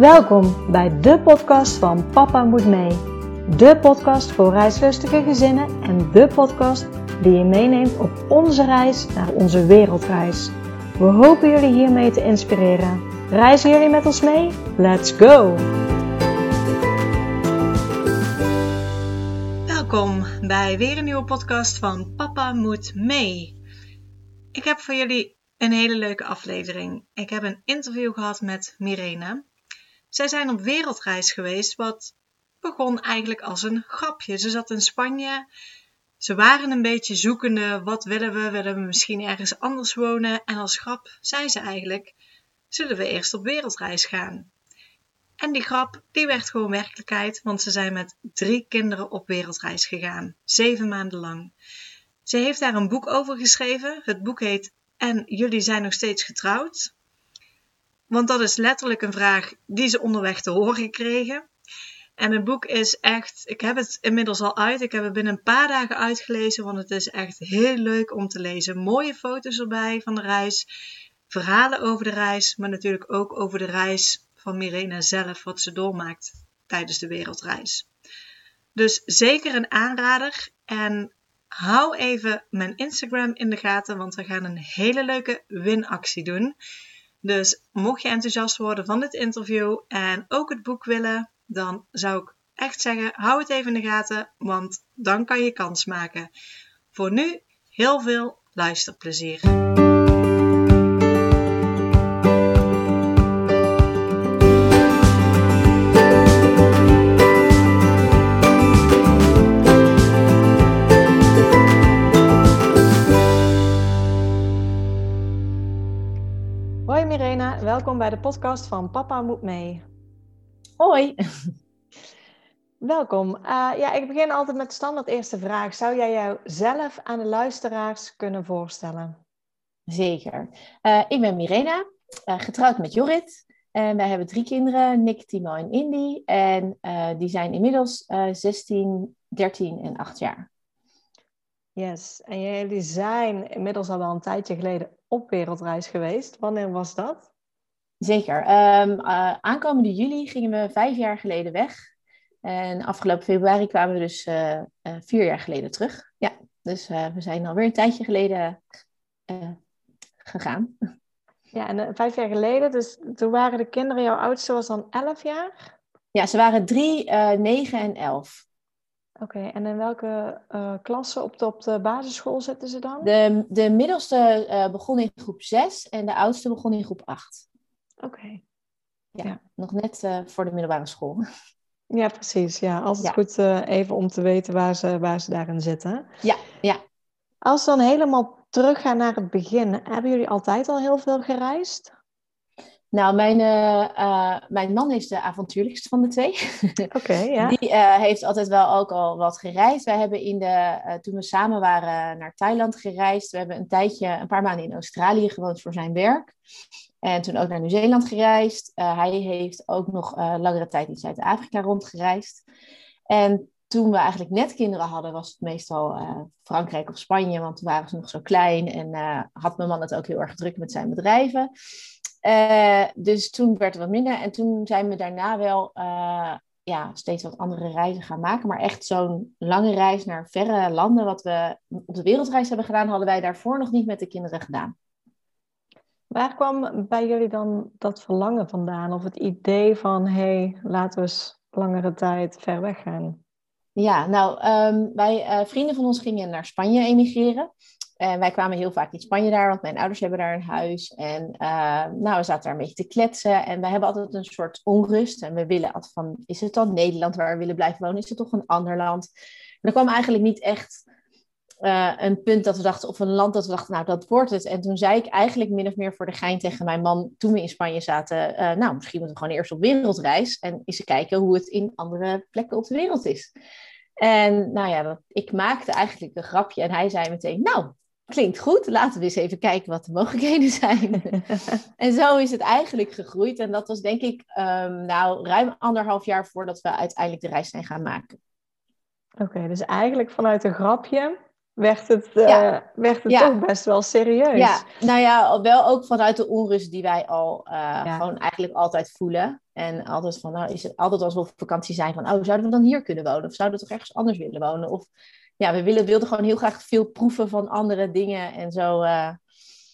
Welkom bij de podcast van Papa Moet Mee. De podcast voor reislustige gezinnen en de podcast die je meeneemt op onze reis naar onze wereldreis. We hopen jullie hiermee te inspireren. Reizen jullie met ons mee? Let's go! Welkom bij weer een nieuwe podcast van Papa Moet Mee. Ik heb voor jullie een hele leuke aflevering. Ik heb een interview gehad met Mirena. Zij zijn op wereldreis geweest, wat begon eigenlijk als een grapje. Ze zat in Spanje. Ze waren een beetje zoekende. Wat willen we? Willen we misschien ergens anders wonen? En als grap zei ze eigenlijk: zullen we eerst op wereldreis gaan? En die grap, die werd gewoon werkelijkheid, want ze zijn met drie kinderen op wereldreis gegaan. Zeven maanden lang. Ze heeft daar een boek over geschreven. Het boek heet En jullie zijn nog steeds getrouwd. Want dat is letterlijk een vraag die ze onderweg te horen kregen. En het boek is echt, ik heb het inmiddels al uit. Ik heb het binnen een paar dagen uitgelezen, want het is echt heel leuk om te lezen. Mooie foto's erbij van de reis, verhalen over de reis, maar natuurlijk ook over de reis van Mirena zelf, wat ze doormaakt tijdens de wereldreis. Dus zeker een aanrader. En hou even mijn Instagram in de gaten, want we gaan een hele leuke winactie doen. Dus mocht je enthousiast worden van dit interview en ook het boek willen, dan zou ik echt zeggen: hou het even in de gaten, want dan kan je kans maken. Voor nu heel veel luisterplezier. Welkom bij de podcast van Papa Moet Mee. Hoi. Welkom. Uh, ja, ik begin altijd met de standaard eerste vraag. Zou jij jouzelf aan de luisteraars kunnen voorstellen? Zeker. Uh, ik ben Mirena, uh, getrouwd met Jorrit. En wij hebben drie kinderen, Nick, Timo en Indy. En die zijn inmiddels 16, 13 en 8 jaar. Yes, en jullie zijn inmiddels al wel een tijdje geleden op wereldreis geweest. Wanneer was dat? Zeker. Um, uh, aankomende juli gingen we vijf jaar geleden weg. En afgelopen februari kwamen we dus uh, uh, vier jaar geleden terug. Ja, dus we zijn alweer een tijdje geleden gegaan. Ja, en vijf jaar geleden, dus toen waren de kinderen, jouw oudste was dan elf jaar? Ja, ze waren drie, negen en elf. Oké, en in welke uh, klasse op de, op de basisschool zitten ze dan? De, de middelste uh, begon in groep 6 en de oudste begon in groep 8. Oké. Okay. Ja, ja, nog net uh, voor de middelbare school. Ja, precies. Ja, altijd ja. goed even om te weten waar ze, waar ze daarin zitten. Ja, ja. Als we dan helemaal teruggaan naar het begin, hebben jullie altijd al heel veel gereisd? Nou, mijn, uh, uh, mijn man is de avontuurlijkste van de twee. Oké, ja. Die heeft altijd wel ook al wat gereisd. Wij hebben in de, toen we samen waren naar Thailand gereisd. We hebben een tijdje, een paar maanden in Australië gewoond voor zijn werk. En toen ook naar Nieuw-Zeeland gereisd. hij heeft ook nog langere tijd in Zuid-Afrika rondgereisd. En toen we eigenlijk net kinderen hadden, was het meestal Frankrijk of Spanje, want toen waren ze nog zo klein en had mijn man het ook heel erg druk met zijn bedrijven. Uh, dus toen werd het wat minder. En toen zijn we daarna wel uh, ja, steeds wat andere reizen gaan maken. Maar echt zo'n lange reis naar verre landen, wat we op de wereldreis hebben gedaan, hadden wij daarvoor nog niet met de kinderen gedaan. Waar kwam bij jullie dan dat verlangen vandaan? Of het idee van, hé, hey, laten we eens langere tijd ver weg gaan? Ja, nou, um, wij, uh, vrienden van ons gingen naar Spanje emigreren. En wij kwamen heel vaak in Spanje daar, want mijn ouders hebben daar een huis. En uh, nou, we zaten daar een beetje te kletsen. En wij hebben altijd een soort onrust. En we willen altijd van, is het dan Nederland waar we willen blijven wonen? Is het toch een ander land? En er kwam eigenlijk niet echt uh, een punt dat we dachten, of een land dat we dachten, nou, dat wordt het. En toen zei ik eigenlijk min of meer voor de gein tegen mijn man, toen we in Spanje zaten, uh, nou, misschien moeten we gewoon eerst op wereldreis. En eens kijken hoe het in andere plekken op de wereld is. En nou ja, dat, ik maakte eigenlijk een grapje en hij zei meteen, nou, klinkt goed. Laten we eens even kijken wat de mogelijkheden zijn. en zo is het eigenlijk gegroeid. En dat was denk ik um, nou, ruim anderhalf jaar voordat we uiteindelijk de reis zijn gaan maken. Oké, okay, dus eigenlijk vanuit een grapje werd het, uh, werd het toch best wel serieus. Ja, nou ja, wel ook vanuit de onrust die wij al uh, gewoon eigenlijk altijd voelen. En altijd van, nou is het altijd als we op vakantie zijn van, oh, zouden we dan hier kunnen wonen? Of zouden we toch ergens anders willen wonen? Of ja, we willen, wilden gewoon heel graag veel proeven van andere dingen. En zo, uh,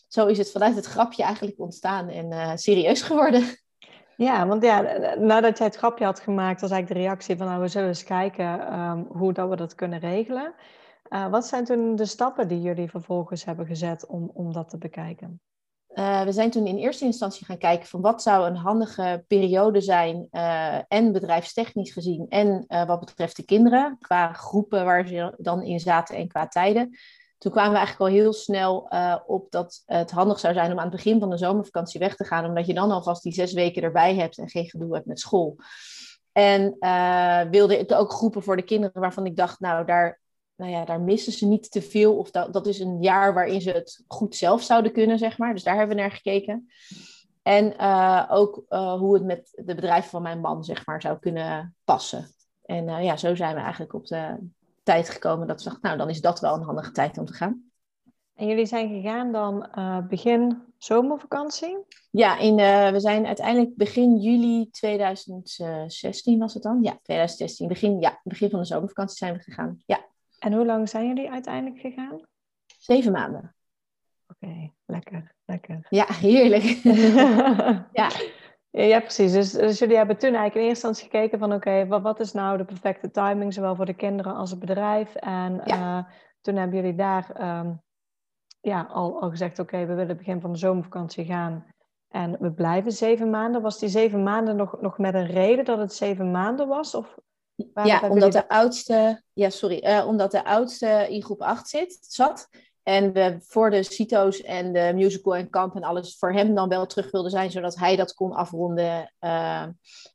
zo is het vanuit het grapje eigenlijk ontstaan en serieus geworden. Ja, want ja, nadat jij het grapje had gemaakt, was eigenlijk de reactie van, nou, we zullen eens kijken um, hoe dat we dat kunnen regelen. Uh, wat zijn toen de stappen die jullie vervolgens hebben gezet om, om dat te bekijken? Uh, we zijn toen in eerste instantie gaan kijken van wat zou een handige periode zijn uh, en bedrijfstechnisch gezien en wat betreft de kinderen, qua groepen waar ze dan in zaten en qua tijden. Toen kwamen we eigenlijk al heel snel op dat het handig zou zijn om aan het begin van de zomervakantie weg te gaan, omdat je dan alvast die zes weken erbij hebt en geen gedoe hebt met school. En wilde ik ook groepen voor de kinderen waarvan ik dacht, nou daar nou ja, daar missen ze niet te veel. Of dat, dat is een jaar waarin ze het goed zelf zouden kunnen, zeg maar. Dus daar hebben we naar gekeken. En uh, ook uh, hoe het met de bedrijven van mijn man, zeg maar, zou kunnen passen. En uh, ja, zo zijn we eigenlijk op de tijd gekomen dat we dachten, nou, dan is dat wel een handige tijd om te gaan. En jullie zijn gegaan dan begin zomervakantie? Ja, in, we zijn uiteindelijk begin juli 2016 was het dan. Ja, 2016. Begin, ja, begin van de zomervakantie zijn we gegaan. Ja. En hoe lang zijn jullie uiteindelijk gegaan? Zeven maanden. Oké, lekker, lekker. Ja, heerlijk. ja. Ja, precies. Dus, dus, jullie hebben toen eigenlijk in eerste instantie gekeken van oké, wat, wat, is nou de perfecte timing, zowel voor de kinderen als het bedrijf. En uh, toen hebben jullie daar um, ja, al, al gezegd oké, we willen begin van de zomervakantie gaan. En we blijven zeven maanden. Was die zeven maanden nog, nog met een reden dat het zeven maanden was? Of ja, omdat de oudste, ja, sorry, uh, omdat de oudste in groep 8 zit, zat. En we voor de CITO's en de musical en kamp en alles voor hem dan wel terug wilden zijn, zodat hij dat kon afronden. Uh,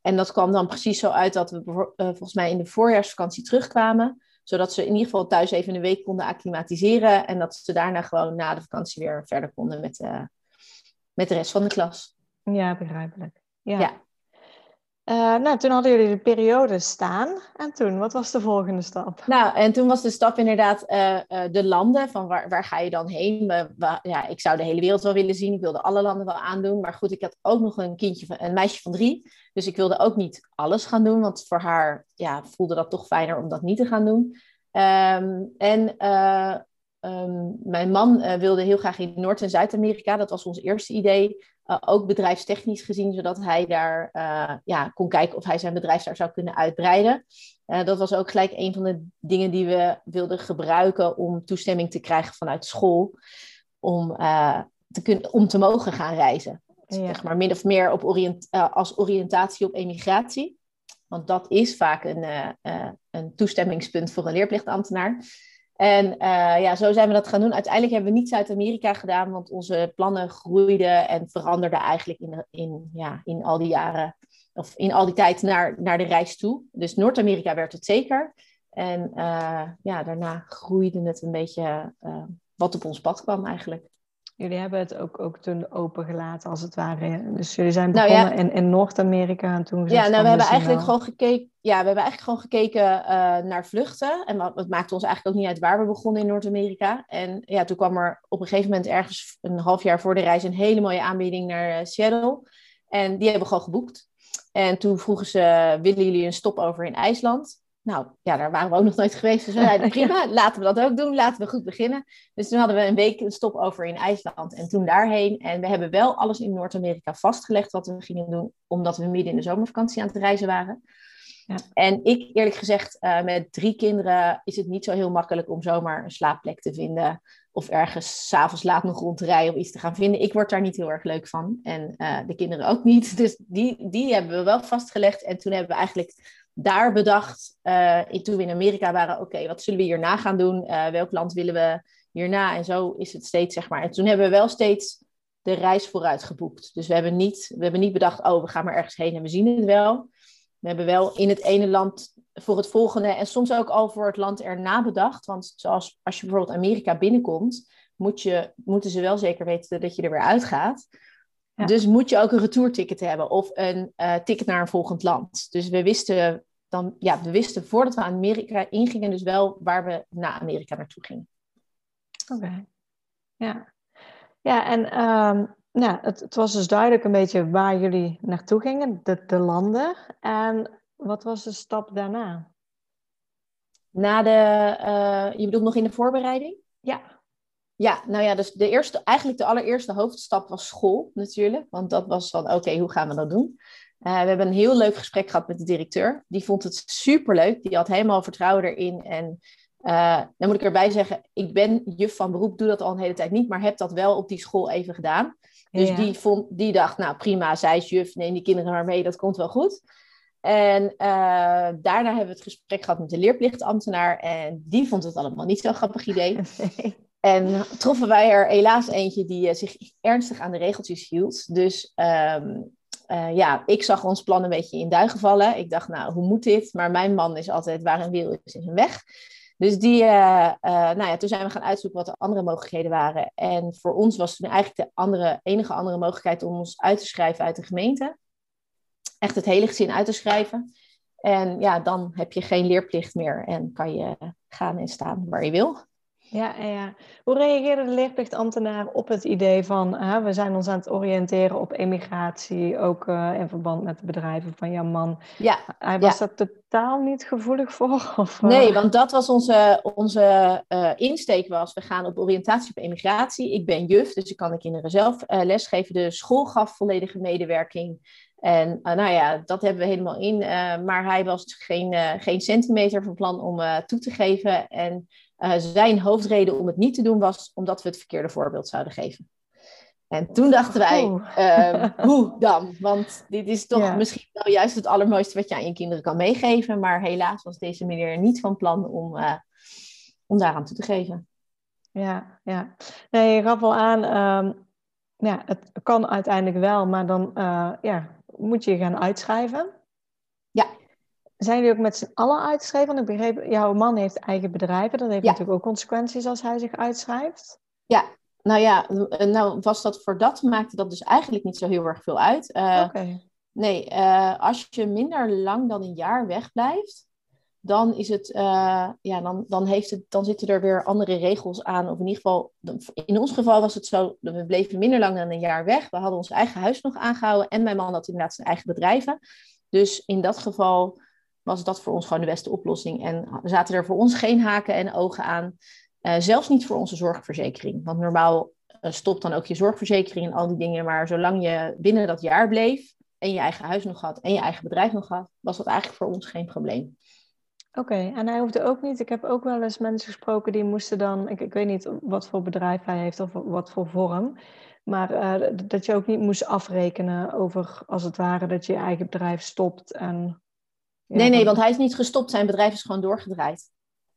en dat kwam dan precies zo uit dat we uh, volgens mij in de voorjaarsvakantie terugkwamen. Zodat ze in ieder geval thuis even een week konden acclimatiseren. En dat ze daarna gewoon na de vakantie weer verder konden met, met de rest van de klas. Ja, begrijpelijk. ja. ja. Uh, nou, toen hadden jullie de periode staan. En toen, wat was de volgende stap? Nou, en toen was de stap inderdaad uh, uh, de landen. Van waar, waar ga je dan heen? Ja, ik zou de hele wereld wel willen zien. Ik wilde alle landen wel aandoen. Maar goed, ik had ook nog een kindje, een meisje van drie. Dus ik wilde ook niet alles gaan doen. Want voor haar ja, voelde dat toch fijner om dat niet te gaan doen. Um, en um, mijn man wilde heel graag in Noord- en Zuid-Amerika. Dat was ons eerste idee. Uh, ook bedrijfstechnisch gezien, zodat hij daar uh, ja, kon kijken of hij zijn bedrijf daar zou kunnen uitbreiden. Uh, dat was ook gelijk een van de dingen die we wilden gebruiken om toestemming te krijgen vanuit school. Om, te, kunnen, om te mogen gaan reizen. Ja. Zeg maar min of meer op als oriëntatie op emigratie. Want dat is vaak een, een toestemmingspunt voor een leerplichtambtenaar. En uh, ja, zo zijn we dat gaan doen. Uiteindelijk hebben we niet Zuid-Amerika gedaan, want onze plannen groeiden en veranderden eigenlijk in, in, ja, in al die jaren, of in al die tijd naar, naar de reis toe. Dus Noord-Amerika werd het zeker. En uh, ja, daarna groeide het een beetje uh, wat op ons pad kwam eigenlijk. Jullie hebben het ook, ook toen opengelaten, als het ware. Dus jullie zijn nou begonnen in, in Noord-Amerika en toen Ja, nou, we hebben eigenlijk gewoon gekeken. Ja, we hebben eigenlijk gewoon gekeken uh, naar vluchten. En het maakte ons eigenlijk ook niet uit waar we begonnen in Noord-Amerika. En ja, toen kwam er op een gegeven moment ergens een half jaar voor de reis een hele mooie aanbieding naar uh, Seattle. En die hebben we gewoon geboekt. En toen vroegen ze, willen jullie een stopover in IJsland? Nou, ja, daar waren we ook nog nooit geweest. Dus we zeiden, prima, laten we dat ook doen. Laten we goed beginnen. Dus toen hadden we een week een stop over in IJsland en toen daarheen. En we hebben wel alles in Noord-Amerika vastgelegd wat we gingen doen, omdat we midden in de zomervakantie aan het reizen waren. Ja. En ik, eerlijk gezegd, uh, met drie kinderen is het niet zo heel makkelijk om zomaar een slaapplek te vinden. Of ergens s'avonds laat nog rond te rijden om iets te gaan vinden. Ik word daar niet heel erg leuk van. En uh, de kinderen ook niet. Dus die, die hebben we wel vastgelegd. En toen hebben we eigenlijk daar bedacht, uh, toen we in Amerika waren, oké, wat zullen we hierna gaan doen? Uh, welk land willen we hierna? En zo is het steeds, zeg maar. En toen hebben we wel steeds de reis vooruit geboekt. Dus we hebben niet, we hebben niet bedacht, oh, we gaan maar ergens heen en we zien het wel. We hebben wel in het ene land voor het volgende en soms ook al voor het land erna bedacht. Want zoals als je bijvoorbeeld Amerika binnenkomt, moet je, moeten ze wel zeker weten dat je er weer uitgaat. Dus moet je ook een retourticket hebben of een uh, ticket naar een volgend land. Dus we wisten, dan, ja, we wisten voordat we Amerika ingingen, dus wel waar we naar Amerika naartoe gingen. Oké, ja. Ja, en nou, het, het, was dus duidelijk een beetje waar jullie naartoe gingen, de, de landen. En wat was de stap daarna? Na de, uh, je bedoelt nog in de voorbereiding? Ja. Ja, nou ja, dus de eerste, eigenlijk de allereerste hoofdstap was school natuurlijk. Want dat was van, oké, hoe gaan we dat doen? Uh, we hebben een heel leuk gesprek gehad met de directeur. Die vond het superleuk. Die had helemaal vertrouwen erin. En uh, dan moet ik erbij zeggen, ik ben juf van beroep, doe dat al een hele tijd niet, maar heb dat wel op die school even gedaan. Dus die, vond, die dacht, nou prima, zij is juf, neem die kinderen maar mee, dat komt wel goed. En uh, daarna hebben we het gesprek gehad met de leerplichtambtenaar en die vond het allemaal niet zo'n grappig idee. En troffen wij er helaas eentje die uh, zich ernstig aan de regeltjes hield. Dus um, uh, ja, ik zag ons plan een beetje in duigen vallen. Ik dacht, nou, hoe moet dit? Maar mijn man is altijd waar een wil is, is een weg. Dus die, uh, nou ja, toen zijn we gaan uitzoeken wat de andere mogelijkheden waren. En voor ons was toen eigenlijk de andere, enige andere mogelijkheid om ons uit te schrijven uit de gemeente. Echt het hele gezin uit te schrijven. En ja, dan heb je geen leerplicht meer en kan je gaan en staan waar je wil. Ja, ja. Hoe reageerde de leerplichtambtenaar op het idee van we zijn ons aan het oriënteren op emigratie, ook uh, in verband met de bedrijven van jouw man? Ja. Hij was ja. daar totaal niet gevoelig voor? Of, nee, want dat was onze, onze uh, insteek was, we gaan op oriëntatie op emigratie. Ik ben juf, dus ik kan de kinderen zelf lesgeven. De school gaf volledige medewerking. En uh, nou ja, dat hebben we helemaal in. Uh, maar hij was geen, uh, geen centimeter van plan om toe te geven. En zijn hoofdreden om het niet te doen was omdat we het verkeerde voorbeeld zouden geven. En toen dachten wij, oh. hoe dan? Want dit is toch ja. misschien wel juist het allermooiste wat je aan je kinderen kan meegeven. Maar helaas was deze meneer niet van plan om, om daaraan toe te geven. Ja, ja. Nee, je gaf al aan, um, ja, het kan uiteindelijk wel, maar dan ja, moet je gaan uitschrijven. Ja. Zijn jullie ook met z'n allen uitgeschreven? Want ik begreep, jouw man heeft eigen bedrijven. Dat heeft ja. natuurlijk ook consequenties als hij zich uitschrijft. Ja, nou ja, nou was dat voor dat maakte dat dus eigenlijk niet zo heel erg veel uit. Uh. Okay. Nee, uh, als je minder lang dan een jaar wegblijft, dan is het, uh, ja, dan, dan, heeft het, dan zitten er weer andere regels aan. Of in ieder geval, in ons geval was het zo, we bleven minder lang dan een jaar weg. We hadden ons eigen huis nog aangehouden en mijn man had inderdaad zijn eigen bedrijven. Dus in dat geval was dat voor ons gewoon de beste oplossing. En zaten er voor ons geen haken en ogen aan. Uh, zelfs niet voor onze zorgverzekering. Want normaal uh, stopt dan ook je zorgverzekering en al die dingen. Maar zolang je binnen dat jaar bleef en je eigen huis nog had en je eigen bedrijf nog had, was dat eigenlijk voor ons geen probleem. Oké, en hij hoefde ook niet. Ik heb ook wel eens mensen gesproken die moesten dan. Ik, ik weet niet wat voor bedrijf hij heeft of wat voor vorm. Maar uh, dat je ook niet moest afrekenen over, als het ware, dat je je eigen bedrijf stopt. En, nee, nee, want hij is niet gestopt. Zijn bedrijf is gewoon doorgedraaid.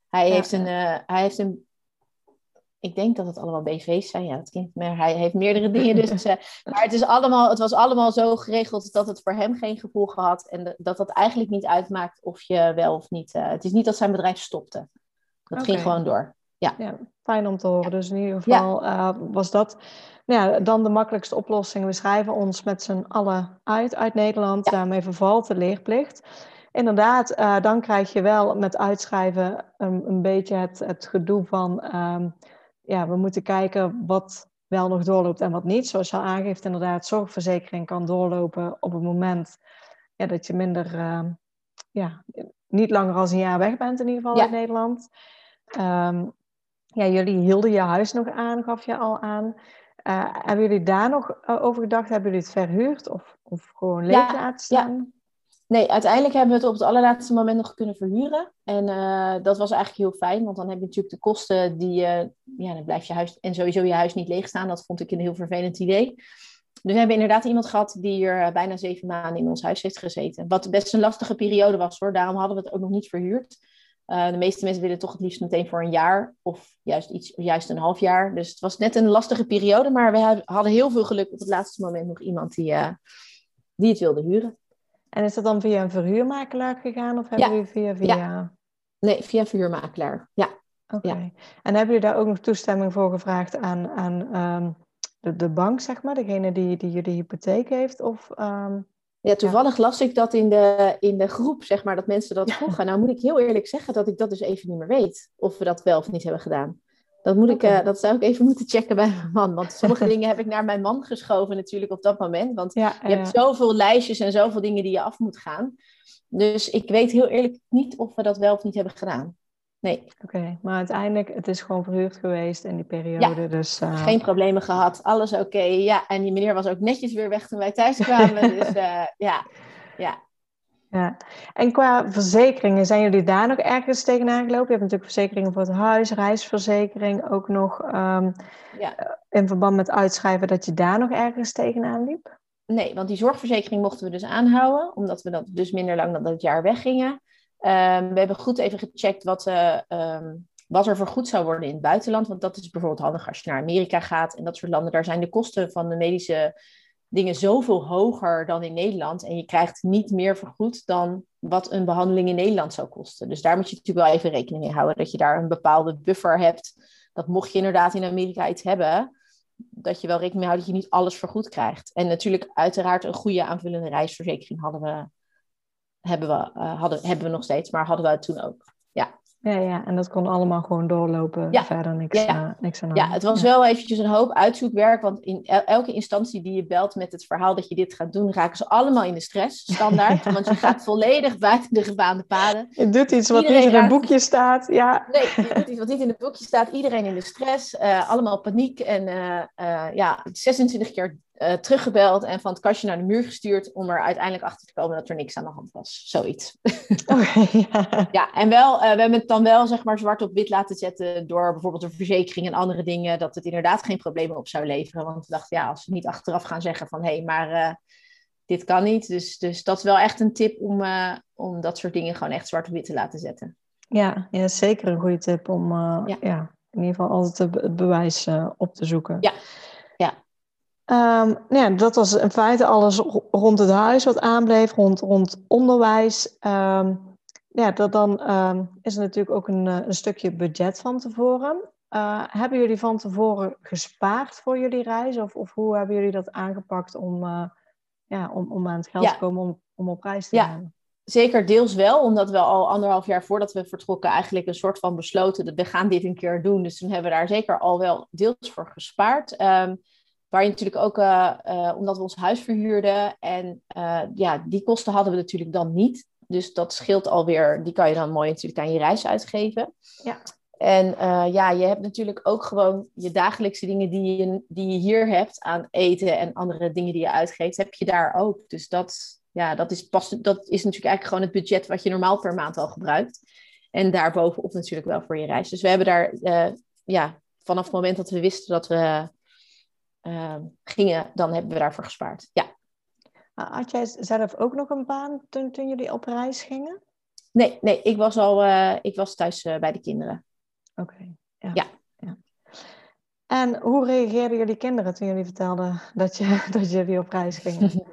Hij, ja, heeft, een, uh, hij heeft een. Ik denk dat het allemaal BV's zijn. Ja, dat klinkt maar hij heeft meerdere dingen. Dus, uh, maar het, is allemaal, het was allemaal zo geregeld dat het voor hem geen gevolgen had. En dat dat eigenlijk niet uitmaakt of je wel of niet. het is niet dat zijn bedrijf stopte. Dat okay. ging gewoon door. Ja. ja, fijn om te horen. Dus in ieder geval ja. was dat nou ja, dan de makkelijkste oplossing. We schrijven ons met z'n allen uit uit Nederland. Daarmee vervalt de leerplicht. Inderdaad, uh, dan krijg je wel met uitschrijven um, een beetje het, het gedoe van... Um, ja, we moeten kijken wat wel nog doorloopt en wat niet. Zoals je al aangeeft, inderdaad, zorgverzekering kan doorlopen op het moment ja, dat je minder... Uh, ja, niet langer als een jaar weg bent in ieder geval ja. uit Nederland. Um, ja, jullie hielden je huis nog aan, gaf je al aan. Uh, hebben jullie daar nog uh, over gedacht? Hebben jullie het verhuurd of, of gewoon leeg ja, laten staan? Nee, uiteindelijk hebben we het op het allerlaatste moment nog kunnen verhuren. En uh, dat was eigenlijk heel fijn, want dan heb je natuurlijk de kosten die... ja, dan blijft je huis en sowieso je huis niet leeg staan. Dat vond ik een heel vervelend idee. Dus we hebben inderdaad iemand gehad die hier bijna zeven maanden in ons huis heeft gezeten. Wat best een lastige periode was hoor. Daarom hadden we het ook nog niet verhuurd. Uh, de meeste mensen willen toch het liefst meteen voor een jaar of juist, iets, juist een half jaar. Dus het was net een lastige periode, maar we hadden heel veel geluk op het laatste moment nog iemand die, uh, die het wilde huren. En is dat dan via een verhuurmakelaar gegaan of hebben jullie via, via... Ja. Nee, via een verhuurmakelaar, ja. Oké. Okay. En hebben jullie daar ook nog toestemming voor gevraagd aan, aan um, de, de bank, zeg maar? Degene die, die jullie hypotheek heeft? Of, um... Ja, toevallig ja. las ik dat in de, in de groep, zeg maar, dat mensen dat vroegen. Nou moet ik heel eerlijk zeggen dat ik dat dus even niet meer weet. Of we dat wel of niet hebben gedaan. Dat, moet ik, uh, dat zou ik even moeten checken bij mijn man. Want sommige dingen heb ik naar mijn man geschoven natuurlijk op dat moment. Want je hebt zoveel lijstjes en zoveel dingen die je af moet gaan. Dus ik weet heel eerlijk niet of we dat wel of niet hebben gedaan. Nee. Oké, maar uiteindelijk, het is gewoon verhuurd geweest in die periode. Ja, dus, uh... geen problemen gehad, alles oké. Ja, en die meneer was ook netjes weer weg toen wij thuis kwamen. dus uh, ja, ja. Ja, en qua verzekeringen, zijn jullie daar nog ergens tegenaan gelopen? Je hebt natuurlijk verzekeringen voor het huis, reisverzekering, ook nog um, ja. in verband met uitschrijven dat je daar nog ergens tegenaan liep? Nee, want die zorgverzekering mochten we dus aanhouden, omdat we dat dus minder lang dan dat jaar weggingen. Um, we hebben goed even gecheckt wat, uh, um, wat er vergoed zou worden in het buitenland. Want dat is bijvoorbeeld handig als je naar Amerika gaat en dat soort landen. Daar zijn de kosten van de medische dingen zoveel hoger dan in Nederland. En je krijgt niet meer vergoed dan wat een behandeling in Nederland zou kosten. Dus daar moet je natuurlijk wel even rekening mee houden. Dat je daar een bepaalde buffer hebt. Dat mocht je inderdaad in Amerika iets hebben, dat je wel rekening mee houdt dat je niet alles vergoed krijgt. En natuurlijk uiteraard een goede aanvullende reisverzekering hadden we, hebben, we, uh, hadden, hebben we nog steeds, maar hadden we toen ook. Ja. Ja, en dat kon allemaal gewoon doorlopen. Ja. Verder niks, ja. Uh, niks aan Ja, het was wel eventjes een hoop uitzoekwerk. Want in elke instantie die je belt met het verhaal dat je dit gaat doen, raken ze allemaal in de stress, standaard. Want je gaat volledig buiten de gebaande paden. Je doet iets wat niet in een boekje staat. Ja. Nee, je doet iets wat niet in het boekje staat. Iedereen in de stress, uh, allemaal paniek. En uh, ja, 26 keer uh, teruggebeld en van het kastje naar de muur gestuurd om er uiteindelijk achter te komen dat er niks aan de hand was. Zoiets. Okay, ja. ja. en wel, uh, we hebben het dan wel zeg maar zwart op wit laten zetten door bijvoorbeeld een verzekering en andere dingen, dat het inderdaad geen problemen op zou leveren. Want we dachten, ja, als we niet achteraf gaan zeggen van hé, hey, maar uh, dit kan niet. Dus, dus dat is wel echt een tip om, om dat soort dingen gewoon echt zwart op wit te laten zetten. Ja, ja zeker een goede tip om ja. ja. in ieder geval altijd het bewijs op te zoeken. Ja. Um, ja, dat was in feite alles rond het huis wat aanbleef, rond, rond onderwijs. Um, ja, dat dan um, is er natuurlijk ook een, een stukje budget van tevoren. Uh, hebben jullie van tevoren gespaard voor jullie reis? Of, of hoe hebben jullie dat aangepakt om, uh, ja, om, om aan het geld ja. te komen om, om op reis te ja. gaan? Zeker deels wel, omdat we al anderhalf jaar voordat we vertrokken eigenlijk een soort van besloten dat we gaan dit een keer doen. Dus toen hebben we daar zeker al wel deels voor gespaard. Um, Waar je natuurlijk ook, uh, uh, omdat we ons huis verhuurden. En uh, ja, die kosten hadden we natuurlijk dan niet. Dus dat scheelt alweer, die kan je dan mooi natuurlijk aan je reis uitgeven. Ja. En ja, je hebt natuurlijk ook gewoon je dagelijkse dingen die je, die je hier hebt aan eten en andere dingen die je uitgeeft, heb je daar ook. Dus dat, ja, dat, is, pas, dat is natuurlijk eigenlijk gewoon het budget wat je normaal per maand al gebruikt. En daarbovenop natuurlijk wel voor je reis. Dus we hebben daar, ja, vanaf het moment dat we wisten dat we uh, gingen, dan hebben we daarvoor gespaard. Ja. Had jij zelf ook nog een baan toen, toen jullie op reis gingen? Nee, nee ik was al uh, ik was thuis uh, bij de kinderen. Oké. Okay, ja. ja. ja. En hoe reageerden jullie kinderen toen jullie vertelden dat, je, dat jullie op reis gingen?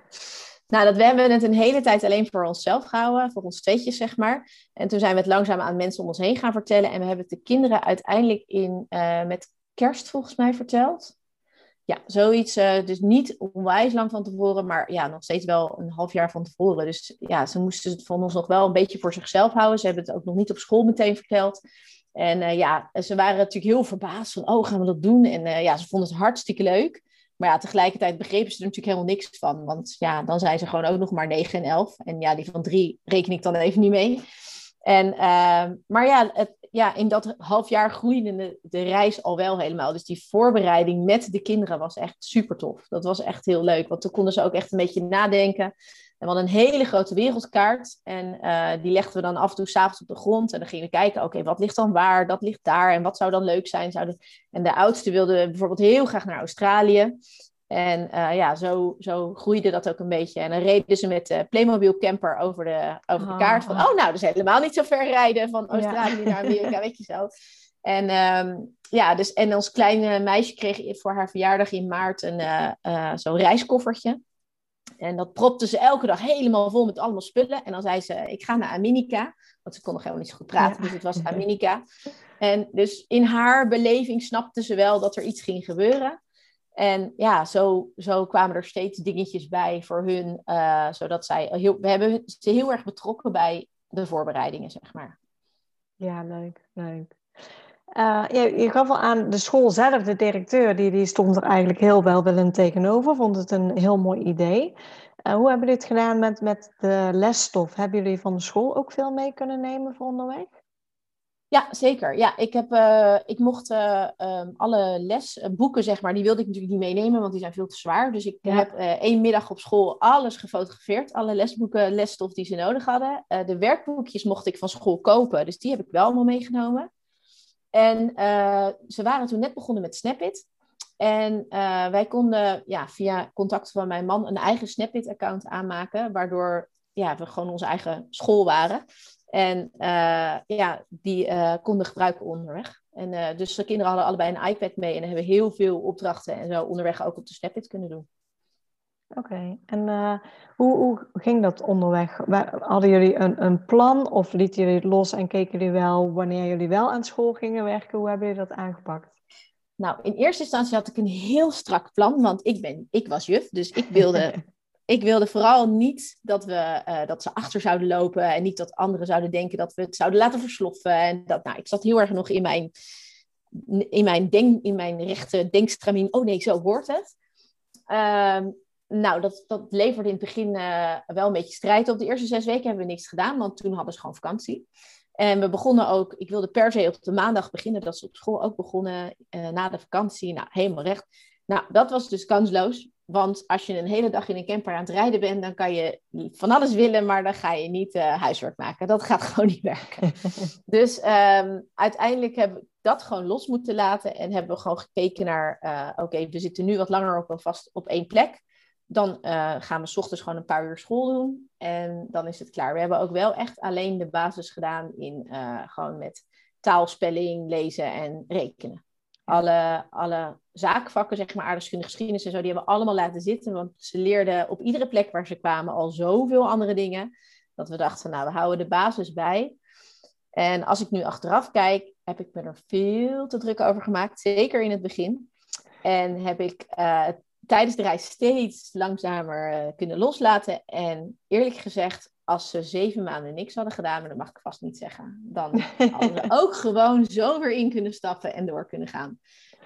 nou, dat we hebben het een hele tijd alleen voor onszelf gehouden, voor ons tweetjes zeg maar. En toen zijn we het langzaam aan mensen om ons heen gaan vertellen. En we hebben het de kinderen uiteindelijk in, uh, met kerst volgens mij verteld. Ja, zoiets. Uh, dus niet onwijs lang van tevoren, maar ja, nog steeds wel een half jaar van tevoren. Dus ja, ze moesten het van ons nog wel een beetje voor zichzelf houden. Ze hebben het ook nog niet op school meteen verteld. En uh, ja, ze waren natuurlijk heel verbaasd van, oh, gaan we dat doen? En uh, ja, ze vonden het hartstikke leuk. Maar ja, tegelijkertijd begrepen ze er natuurlijk helemaal niks van. Want ja, dan zijn ze gewoon ook nog maar 9 en 11. En ja, die van 3 reken ik dan even niet mee. En, maar ja, het, ja, in dat half jaar groeide de, de, reis al wel helemaal. Dus die voorbereiding met de kinderen was echt super tof. Dat was echt heel leuk, want toen konden ze ook echt een beetje nadenken. En we hadden een hele grote wereldkaart en uh, die legden we dan af en toe s'avonds op de grond. En dan gingen we kijken, oké, wat ligt dan waar, dat ligt daar en wat zou dan leuk zijn. En de oudste wilde bijvoorbeeld heel graag naar Australië. En uh, ja, zo, zo groeide dat ook een beetje. En dan reden ze met de Playmobil camper over de, over de kaart. Van, oh, nou, dus helemaal niet zo ver rijden van Australië ja. naar Amerika, weet je zo. En, um, ja, dus, en ons kleine meisje kreeg voor haar verjaardag in maart een uh, uh, zo'n reiskoffertje. En dat propte ze elke dag helemaal vol met allemaal spullen. En dan zei ze, ik ga naar Amerika. Want ze kon nog helemaal niet zo goed praten, ja. dus het was Amerika. En dus in haar beleving snapte ze wel dat er iets ging gebeuren. En ja, zo, zo kwamen er steeds dingetjes bij voor hun, uh, zodat zij heel, we hebben ze heel erg betrokken bij de voorbereidingen, zeg maar. Ja, leuk, leuk. Uh, je, je, gaf al aan de school zelf, de directeur, die, die stond er eigenlijk heel welwillend tegenover, vond het een heel mooi idee. Uh, hoe hebben jullie het gedaan met, met de lesstof? Hebben jullie van de school ook veel mee kunnen nemen voor onderweg? Ja, zeker. Ja, ik, heb, uh, ik mocht uh, um, alle lesboeken, zeg maar, die wilde ik natuurlijk niet meenemen, want die zijn veel te zwaar. Dus ik ja. heb uh, één middag op school alles gefotografeerd. Alle lesboeken, lesstof die ze nodig hadden. de werkboekjes mocht ik van school kopen, dus die heb ik wel allemaal meegenomen. En ze waren toen net begonnen met Snapit. En wij konden ja, via contact van mijn man een eigen Snapit-account aanmaken, waardoor ja, we gewoon onze eigen school waren. En uh, ja, die uh, konden gebruiken onderweg. En uh, dus de kinderen hadden allebei een iPad mee en hebben heel veel opdrachten en zo onderweg ook op de Snapit kunnen doen. Oké, okay. en hoe, hoe, ging dat onderweg? Hadden jullie een, een plan of lieten jullie het los en keken jullie wel wanneer jullie wel aan school gingen werken? Hoe hebben jullie dat aangepakt? Nou, in eerste instantie had ik een heel strak plan, want ik, ben, ik was juf, dus ik wilde ik wilde vooral niet dat, we, uh, dat ze achter zouden lopen en niet dat anderen zouden denken dat we het zouden laten versloffen. En dat, nou, ik zat heel erg nog in mijn, in mijn, denk, in mijn rechte denkstramien. Oh nee, zo hoort het. Uh, nou, dat, dat leverde in het begin uh, wel een beetje strijd op. De eerste zes weken hebben we niks gedaan, want toen hadden ze gewoon vakantie. En we begonnen ook, ik wilde per se op de maandag beginnen, dat ze op school ook begonnen uh, na de vakantie. Nou, helemaal recht. Nou, dat was dus kansloos. Want als je een hele dag in een camper aan het rijden bent, dan kan je van alles willen, maar dan ga je niet uh, huiswerk maken. Dat gaat gewoon niet werken. dus um, uiteindelijk hebben we dat gewoon los moeten laten en hebben we gewoon gekeken naar, uh, oké, we zitten nu wat langer op, een vast, op één plek. Dan uh, gaan we s ochtends gewoon een paar uur school doen en dan is het klaar. We hebben ook wel echt alleen de basis gedaan in gewoon met taalspelling, lezen en rekenen alle, alle zaakvakken, zeg maar, aardrijkskunde, geschiedenis en zo, die hebben we allemaal laten zitten. Want ze leerden op iedere plek waar ze kwamen al zoveel andere dingen. Dat we dachten, nou, we houden de basis bij. En als ik nu achteraf kijk, heb ik me er veel te druk over gemaakt. Zeker in het begin. En heb ik uh, tijdens de reis steeds langzamer uh, kunnen loslaten. En eerlijk gezegd, als ze zeven maanden niks hadden gedaan, maar dat mag ik vast niet zeggen, dan hadden ze ook gewoon zo weer in kunnen stappen en door kunnen gaan.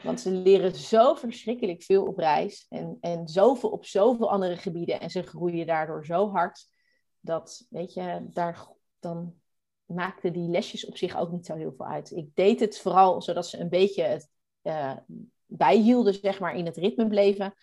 Want ze leren zo verschrikkelijk veel op reis en, en zoveel op zoveel andere gebieden en ze groeien daardoor zo hard dat, weet je, daar, dan maakten die lesjes op zich ook niet zo heel veel uit. Ik deed het vooral zodat ze een beetje het uh, bijhielden, zeg maar, in het ritme bleven.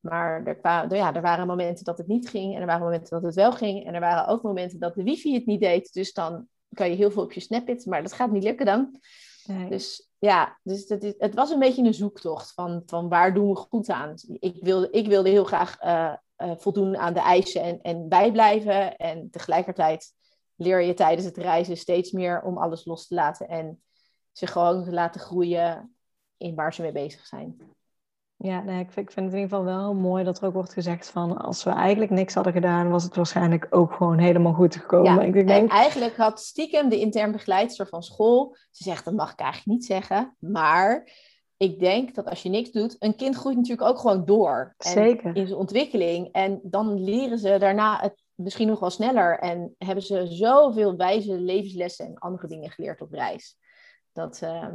Maar er, kwamen, ja, er waren momenten dat het niet ging en er waren momenten dat het wel ging. En er waren ook momenten dat de wifi het niet deed. Dus dan kan je heel veel op je Snapit, maar dat gaat niet lukken dan. Nee. Dus ja, dus het, het was een beetje een zoektocht van, van waar doen we goed aan. Ik wilde, ik wilde heel graag uh, uh, voldoen aan de eisen en, en bijblijven. En tegelijkertijd leer je tijdens het reizen steeds meer om alles los te laten en ze gewoon te laten groeien in waar ze mee bezig zijn. Ja, nee, ik, vind, ik vind het in ieder geval wel mooi dat er ook wordt gezegd van als we eigenlijk niks hadden gedaan, was het waarschijnlijk ook gewoon helemaal goed gekomen. Ja, ik denk... eigenlijk had stiekem de intern begeleidster van school, ze zegt dat mag ik eigenlijk niet zeggen, maar ik denk dat als je niks doet, een kind groeit natuurlijk ook gewoon door. En Zeker. In zijn ontwikkeling. En dan leren ze daarna het misschien nog wel sneller en hebben ze zoveel wijze levenslessen en andere dingen geleerd op reis. Dat, uh,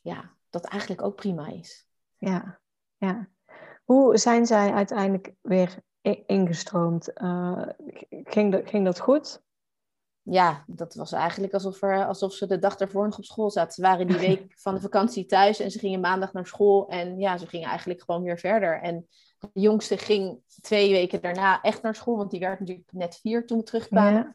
ja, dat eigenlijk ook prima is. Ja, ja. Hoe zijn zij uiteindelijk weer ingestroomd? Uh, ging, dat, ging dat goed? Ja, dat was eigenlijk alsof, er, alsof ze de dag daarvoor nog op school zaten. Ze waren die week van de vakantie thuis en ze gingen maandag naar school. En ja, ze gingen eigenlijk gewoon weer verder. En de jongste ging twee weken daarna echt naar school, want die werd natuurlijk net vier toen we terugkwamen. Ja.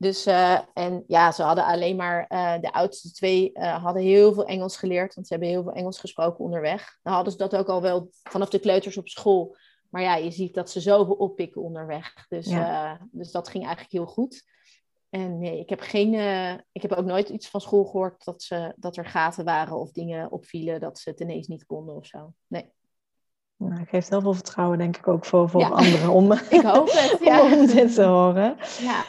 Dus, uh, en ja, ze hadden alleen maar, uh, de oudste twee uh, hadden heel veel Engels geleerd, want ze hebben heel veel Engels gesproken onderweg. Dan hadden ze dat ook al wel vanaf de kleuters op school. Maar ja, je ziet dat ze zoveel oppikken onderweg. Dus, ja. dus dat ging eigenlijk heel goed. En nee, ik heb, geen, ik heb ook nooit iets van school gehoord dat, ze, dat er gaten waren of dingen opvielen dat ze het ineens niet konden of zo. Nee. Nou, geeft heel veel vertrouwen, denk ik, ook voor, voor anderen om, ik hoop het, ja. om dit te horen. Ja,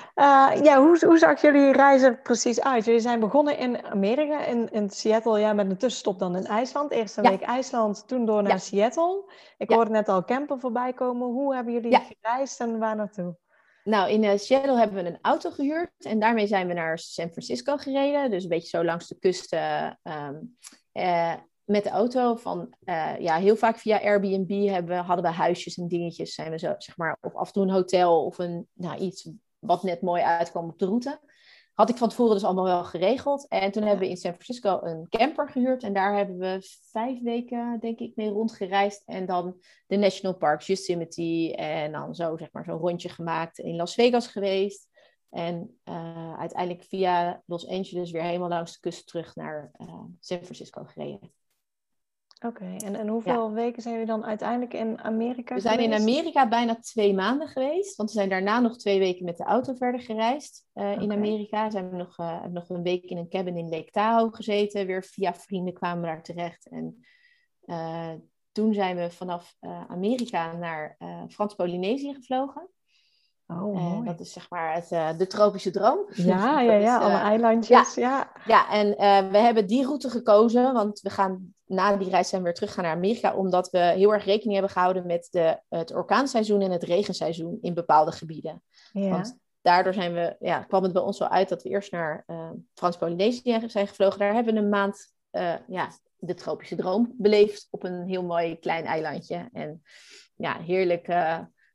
uh, ja hoe, hoe zag jullie reizen precies uit? Jullie zijn begonnen in Amerika, in, in Seattle, ja, met een tussenstop dan in IJsland. Eerst een ja. week IJsland, toen door naar Seattle. Ik hoorde net al camper voorbij komen. Hoe hebben jullie gereisd en waar naartoe? nou, in uh, Seattle hebben we een auto gehuurd en daarmee zijn we naar San Francisco gereden. Dus een beetje zo langs de kust ehm, met de auto. Van, ja, heel vaak via Airbnb hebben, hadden we huisjes en dingetjes. Zijn we zo, zeg maar, of af en toe een hotel of een, nou, iets wat net mooi uitkwam op de route had ik van tevoren dus allemaal wel geregeld. En toen hebben we in San Francisco een camper gehuurd. En daar hebben we vijf weken, denk ik, mee rondgereisd. En dan de National Parks, Yosemite. En dan zo, zeg maar, zo'n rondje gemaakt. In Las Vegas geweest. En uh, uiteindelijk via Los Angeles weer helemaal langs de kust terug naar uh, San Francisco gereden. Oké, en, en hoeveel weken zijn jullie dan uiteindelijk in Amerika We zijn in Amerika bijna twee maanden geweest. Want we zijn daarna nog twee weken met de auto verder gereisd uh, in Amerika. Zijn we nog, uh, nog een week in een cabin in Lake Tahoe gezeten. Weer via vrienden kwamen we daar terecht. En uh, toen zijn we vanaf Amerika naar Frans-Polynesië gevlogen. Oh, uh, dat is zeg maar het, uh, de tropische droom. Ja, ja, ja, alle uh, eilandjes. Ja, ja. ja en we hebben die route gekozen, want we gaan na die reis zijn we weer teruggaan naar Amerika, omdat we heel erg rekening hebben gehouden met de, het orkaanseizoen en het regenseizoen in bepaalde gebieden. Ja. Want daardoor zijn we, ja, kwam het bij ons wel uit dat we eerst naar Frans-Polynesië zijn gevlogen. Daar hebben we een maand ja, de tropische droom beleefd op een heel mooi klein eilandje. En ja, heerlijk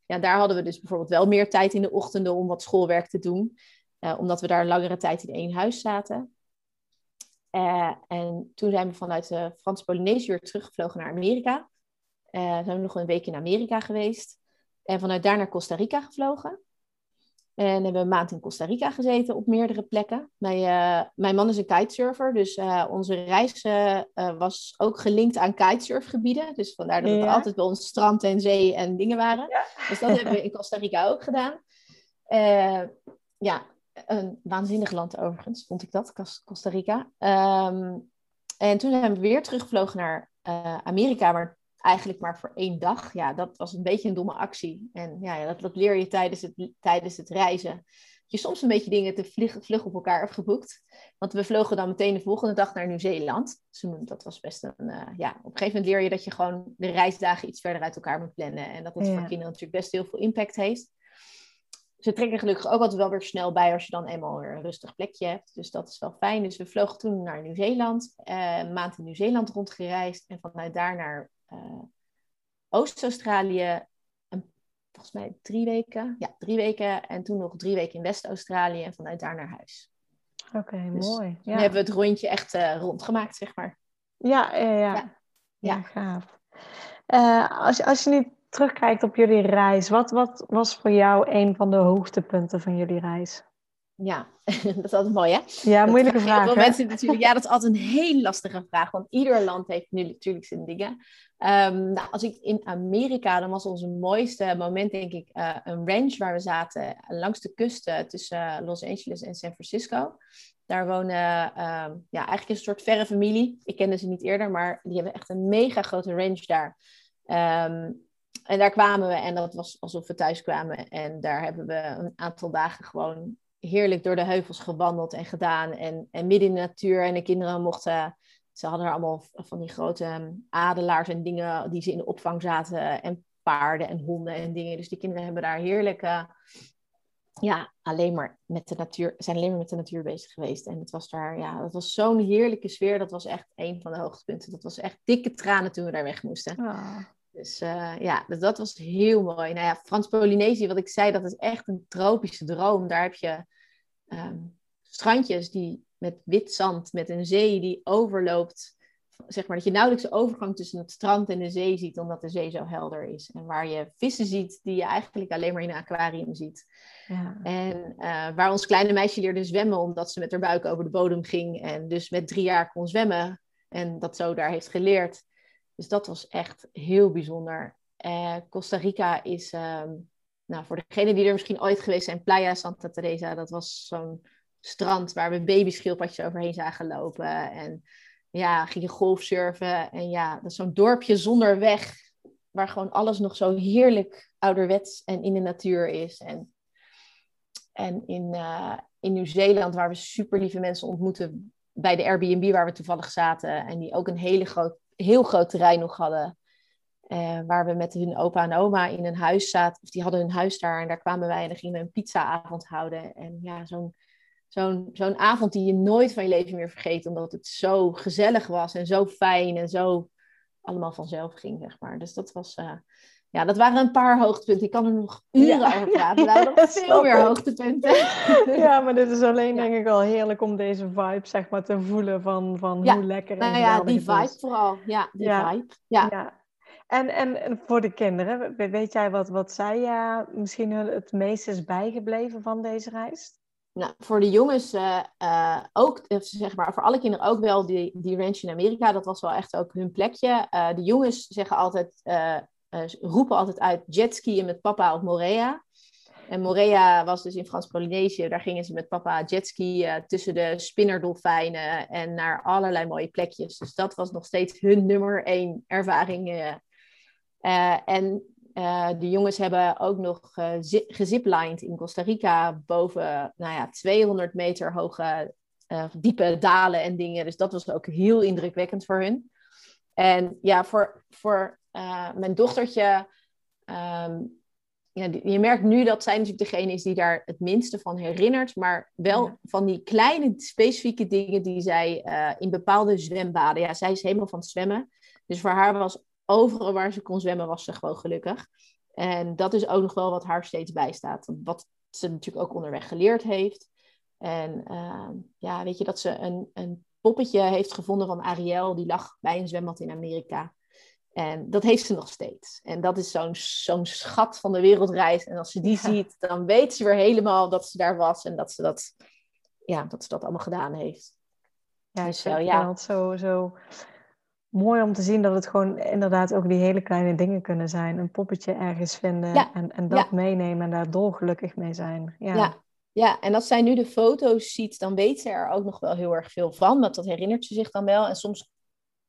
ja, daar hadden we dus bijvoorbeeld wel meer tijd in de ochtenden om wat schoolwerk te doen. Uh, omdat we daar langere tijd in één huis zaten. Uh, en toen zijn we vanuit de Frans Polynesië teruggevlogen naar Amerika. Uh, zijn we nog een week in Amerika geweest. En vanuit daar naar Costa Rica gevlogen. En hebben we een maand in Costa Rica gezeten op meerdere plekken. Mijn, uh, mijn man is een kitesurfer, dus uh, onze reis uh, was ook gelinkt aan kitesurfgebieden. Dus vandaar dat het ja. altijd bij ons strand en zee en dingen waren. Ja. Dus dat hebben we in Costa Rica ook gedaan. ja, een waanzinnig land overigens, vond ik dat, Costa Rica. Um, en toen zijn we weer teruggevlogen naar Amerika, maar eigenlijk maar voor één dag. Ja, dat was een beetje een domme actie. En ja, dat, dat leer je tijdens het, tijdens het reizen. Je soms een beetje dingen te vlug, vlug op elkaar hebt geboekt. Want we vlogen dan meteen de volgende dag naar Nieuw-Zeeland. Dus dat was best een... Uh, ja, op een gegeven moment leer je dat je gewoon de reisdagen iets verder uit elkaar moet plannen. En dat dat ja. voor kinderen natuurlijk best heel veel impact heeft. Ze trekken gelukkig ook altijd wel weer snel bij als je dan eenmaal weer een rustig plekje hebt. Dus dat is wel fijn. Dus we vlogen toen naar Nieuw-Zeeland. Uh, een maand in Nieuw-Zeeland rondgereisd. En vanuit daar naar uh, Oost-Australië, volgens mij drie weken. Ja, drie weken. En toen nog drie weken in West-Australië en vanuit daar naar huis. Oké, okay, dus mooi. Ja. hebben we het rondje echt uh, rondgemaakt, zeg maar. Ja, ja, ja. ja. ja gaaf. Uh, als, als je nu terugkijkt op jullie reis, wat, wat was voor jou een van de hoogtepunten van jullie reis? Ja, dat is altijd mooi, hè? Ja, moeilijke vraag. Heel veel mensen natuurlijk, ja, dat is altijd een heel lastige vraag, want ieder land heeft nu natuurlijk zijn dingen. Um, nou, als ik in Amerika, dan was onze mooiste moment, denk ik, uh, een ranch waar we zaten langs de kust tussen Los Angeles en San Francisco. Daar wonen um, ja, eigenlijk een soort verre familie. Ik kende ze niet eerder, maar die hebben echt een mega grote ranch daar. Um, en daar kwamen we en dat was alsof we thuis kwamen. En daar hebben we een aantal dagen gewoon heerlijk door de heuvels gewandeld en gedaan. En, en midden in de natuur. En de kinderen mochten. Ze hadden er allemaal van die grote ehm, adelaars en dingen die ze in de opvang zaten. En paarden en honden en dingen. Dus die kinderen hebben daar heerlijk. Uh, ja, alleen maar met de natuur. Zijn alleen maar met de natuur bezig geweest. En het was daar. Ja, dat was zo'n heerlijke sfeer. Dat was echt een van de hoogtepunten. Dat was echt dikke tranen toen we daar weg moesten. Oh. Dus uh, ja, dus dat was heel mooi. Nou ja, Frans-Polynesië, wat ik zei, dat is echt een tropische droom. Daar heb je um, strandjes die met wit zand, met een zee die overloopt. Zeg maar dat je nauwelijks de overgang tussen het strand en de zee ziet, omdat de zee zo helder is. En waar je vissen ziet die je eigenlijk alleen maar in een aquarium ziet. Ja. En uh, waar ons kleine meisje leerde zwemmen, omdat ze met haar buik over de bodem ging. En dus met drie jaar kon zwemmen. En dat zo daar heeft geleerd. Dus dat was echt heel bijzonder. Uh, Costa Rica is um, nou, voor degenen die er misschien ooit geweest zijn, Playa Santa Teresa, dat was zo'n strand waar we babyschildpadjes overheen zagen lopen. En ja, gingen golfsurfen. En ja, dat is zo'n dorpje zonder weg, waar gewoon alles nog zo heerlijk ouderwets en in de natuur is. En, en in, uh, in Nieuw-Zeeland, waar we super lieve mensen ontmoeten bij de Airbnb waar we toevallig zaten. En die ook een hele groot, heel groot terrein nog hadden. Uh, waar we met hun opa en oma in een huis zaten. Of die hadden hun huis daar. En daar kwamen wij en dan gingen we een pizzaavond houden. En ja, zo'n zo'n zo'n avond die je nooit van je leven meer vergeet. Omdat het zo gezellig was en zo fijn en zo allemaal vanzelf ging, zeg maar. Dus dat was... Uh, ja, dat waren een paar hoogtepunten. Ik kan er nog uren over praten. We hebben nog veel meer hoogtepunten. Ja, maar dit is alleen denk ik al heerlijk om deze vibe zeg maar te voelen van, van hoe lekker en nou ja, die vibe vooral. Ja, die vibe. Ja. En, en, voor de kinderen, weet jij wat, wat zij ja, misschien het meest is bijgebleven van deze reis? Nou, voor de jongens uh, uh, ook, zeg maar, voor alle kinderen ook wel die, die ranch in Amerika. Dat was wel echt ook hun plekje. Uh, de jongens zeggen altijd, roepen altijd uit jetskiën met papa op Morea. En Morea was dus in Frans-Polynesië. Daar gingen ze met papa jetski tussen de spinnerdolfijnen en naar allerlei mooie plekjes. Dus dat was nog steeds hun nummer één ervaring. En uh, de jongens hebben ook nog uh, geziplined in Costa Rica boven nou ja, 200 meter hoge diepe dalen en dingen. Dus dat was ook heel indrukwekkend voor hun. En ja, voor, voor mijn dochtertje, um, ja, je merkt nu dat zij natuurlijk degene is die daar het minste van herinnert, maar wel van die kleine specifieke dingen die zij in bepaalde zwembaden. Ja, zij is helemaal van het zwemmen. Dus voor haar was overal waar ze kon zwemmen, was ze gewoon gelukkig. En dat is ook nog wel wat haar steeds bijstaat. Wat ze natuurlijk ook onderweg geleerd heeft. En uh, ja, weet je, dat ze een, een poppetje heeft gevonden van Ariel. Die lag bij een zwembad in Amerika. En dat heeft ze nog steeds. En dat is zo'n zo'n schat van de wereldreis. En als ze die ziet, dan weet ze weer helemaal dat ze daar was. En dat ze dat, ja, dat, ze dat allemaal gedaan heeft. Ja, dus, uh, ja. zo, zo mooi om te zien dat het gewoon inderdaad ook die hele kleine dingen kunnen zijn. Een poppetje ergens vinden en, en dat meenemen en daar dolgelukkig mee zijn. Ja. ja. Ja. en als zij nu de foto's ziet, dan weet ze er ook nog wel heel erg veel van. Dat, dat herinnert ze zich dan wel. En soms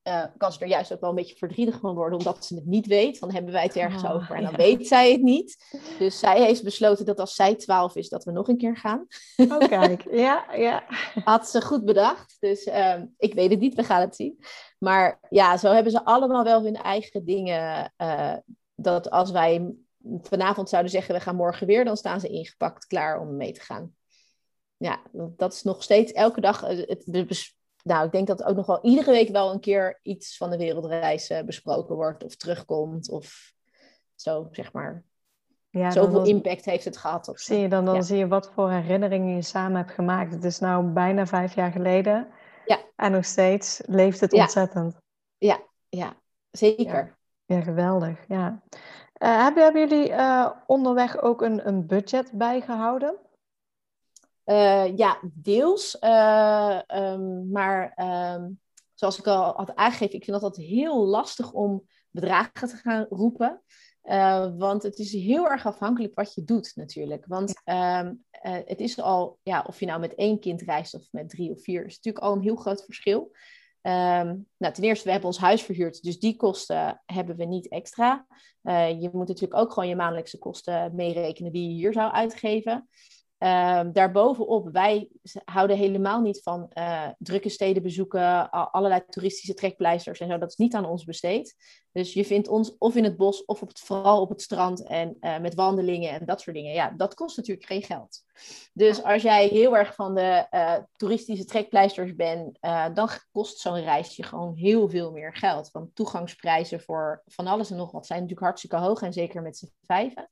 uh, kan ze er juist ook wel een beetje verdrietig van worden, omdat ze het niet weet. Dan hebben wij het ergens ah, over en dan weet zij het niet. Dus zij heeft besloten dat als zij twaalf is, dat we nog een keer gaan. Oh, kijk, ja, ja. Had ze goed bedacht. Dus uh, ik weet het niet, we gaan het zien. Maar ja, zo hebben ze allemaal wel hun eigen dingen. Uh, dat als wij vanavond zouden zeggen, we gaan morgen weer, dan staan ze ingepakt, klaar om mee te gaan. Ja, dat is nog steeds elke dag. Het, nou, ik denk dat ook nog wel iedere week wel een keer iets van de wereldreis besproken wordt of terugkomt of zo, zeg maar. Ja, Zoveel impact heeft het gehad. Op zie je dan, dan zie je wat voor herinneringen je samen hebt gemaakt. Het is nou bijna vijf jaar geleden. Ja. En nog steeds leeft het ontzettend. Ja, ja zeker. Ja, geweldig. Ja. Uh, hebben, hebben, jullie uh, onderweg ook een, een budget bijgehouden? Uh, ja, deels. Um, maar um, zoals ik al had aangegeven, ik vind dat altijd heel lastig om bedragen te gaan roepen. Uh, want het is heel erg afhankelijk wat je doet natuurlijk. Want um, uh, het is al, ja, of je nou met één kind reist of met drie of vier, is natuurlijk al een heel groot verschil. Um, nou, ten eerste, we hebben ons huis verhuurd, dus die kosten hebben we niet extra. Uh, je moet natuurlijk ook gewoon je maandelijkse kosten meerekenen die je hier zou uitgeven. Um, daarbovenop, wij houden helemaal niet van uh, drukke steden bezoeken, allerlei toeristische trekpleisters en zo. Dat is niet aan ons besteed. Dus je vindt ons of in het bos of op het, vooral op het strand en uh, met wandelingen en dat soort dingen. Ja, dat kost natuurlijk geen geld. Dus als jij heel erg van de uh, toeristische trekpleisters bent, dan kost zo'n reisje gewoon heel veel meer geld. Want toegangsprijzen voor van alles en nog wat zijn natuurlijk hartstikke hoog en zeker met z'n vijven.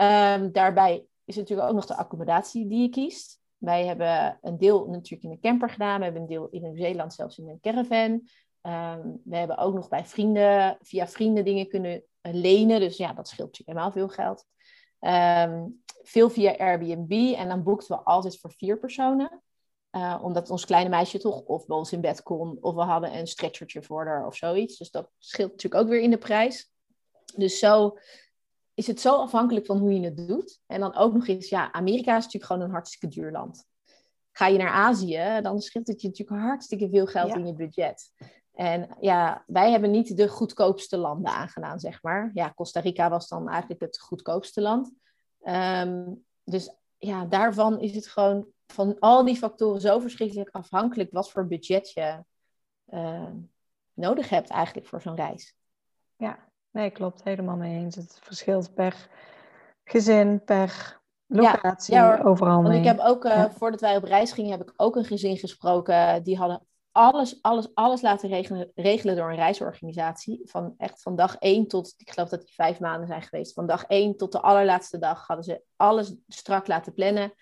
Um, daarbij is natuurlijk ook nog de accommodatie die je kiest. Wij hebben een deel natuurlijk in een camper gedaan. We hebben een deel in Nieuw-Zeeland zelfs in een caravan. Um, we hebben ook nog bij vrienden, via vrienden dingen kunnen eh, lenen. Dus ja, dat scheelt natuurlijk helemaal veel geld. Um, veel via Airbnb. En dan boekten we altijd voor vier personen. Uh, omdat ons kleine meisje toch of bij ons in bed kon. Of we hadden een stretchertje voor haar of zoiets. Dus dat scheelt natuurlijk ook weer in de prijs. Dus zo is het zo afhankelijk van hoe je het doet. En dan ook nog eens, ja, Amerika is natuurlijk gewoon een hartstikke duur land. Ga je naar Azië, dan scheelt het je natuurlijk hartstikke veel geld in je budget. En ja, wij hebben niet de goedkoopste landen aangedaan, zeg maar. Ja, Costa Rica was dan eigenlijk het goedkoopste land. Um, dus ja, daarvan is het gewoon van al die factoren zo verschrikkelijk afhankelijk wat voor budget je uh, nodig hebt eigenlijk voor zo'n reis. Ja, nee, klopt. Helemaal mee eens. Het verschilt per gezin, per locatie, ja, overal mee. Want ik heb ook, uh, voordat wij op reis gingen, heb ik ook een gezin gesproken. Die hadden alles, alles, alles laten regelen, regelen door een reisorganisatie. Van echt van dag één tot, ik geloof dat die vijf maanden zijn geweest. Van dag één tot de allerlaatste dag hadden ze alles strak laten plannen.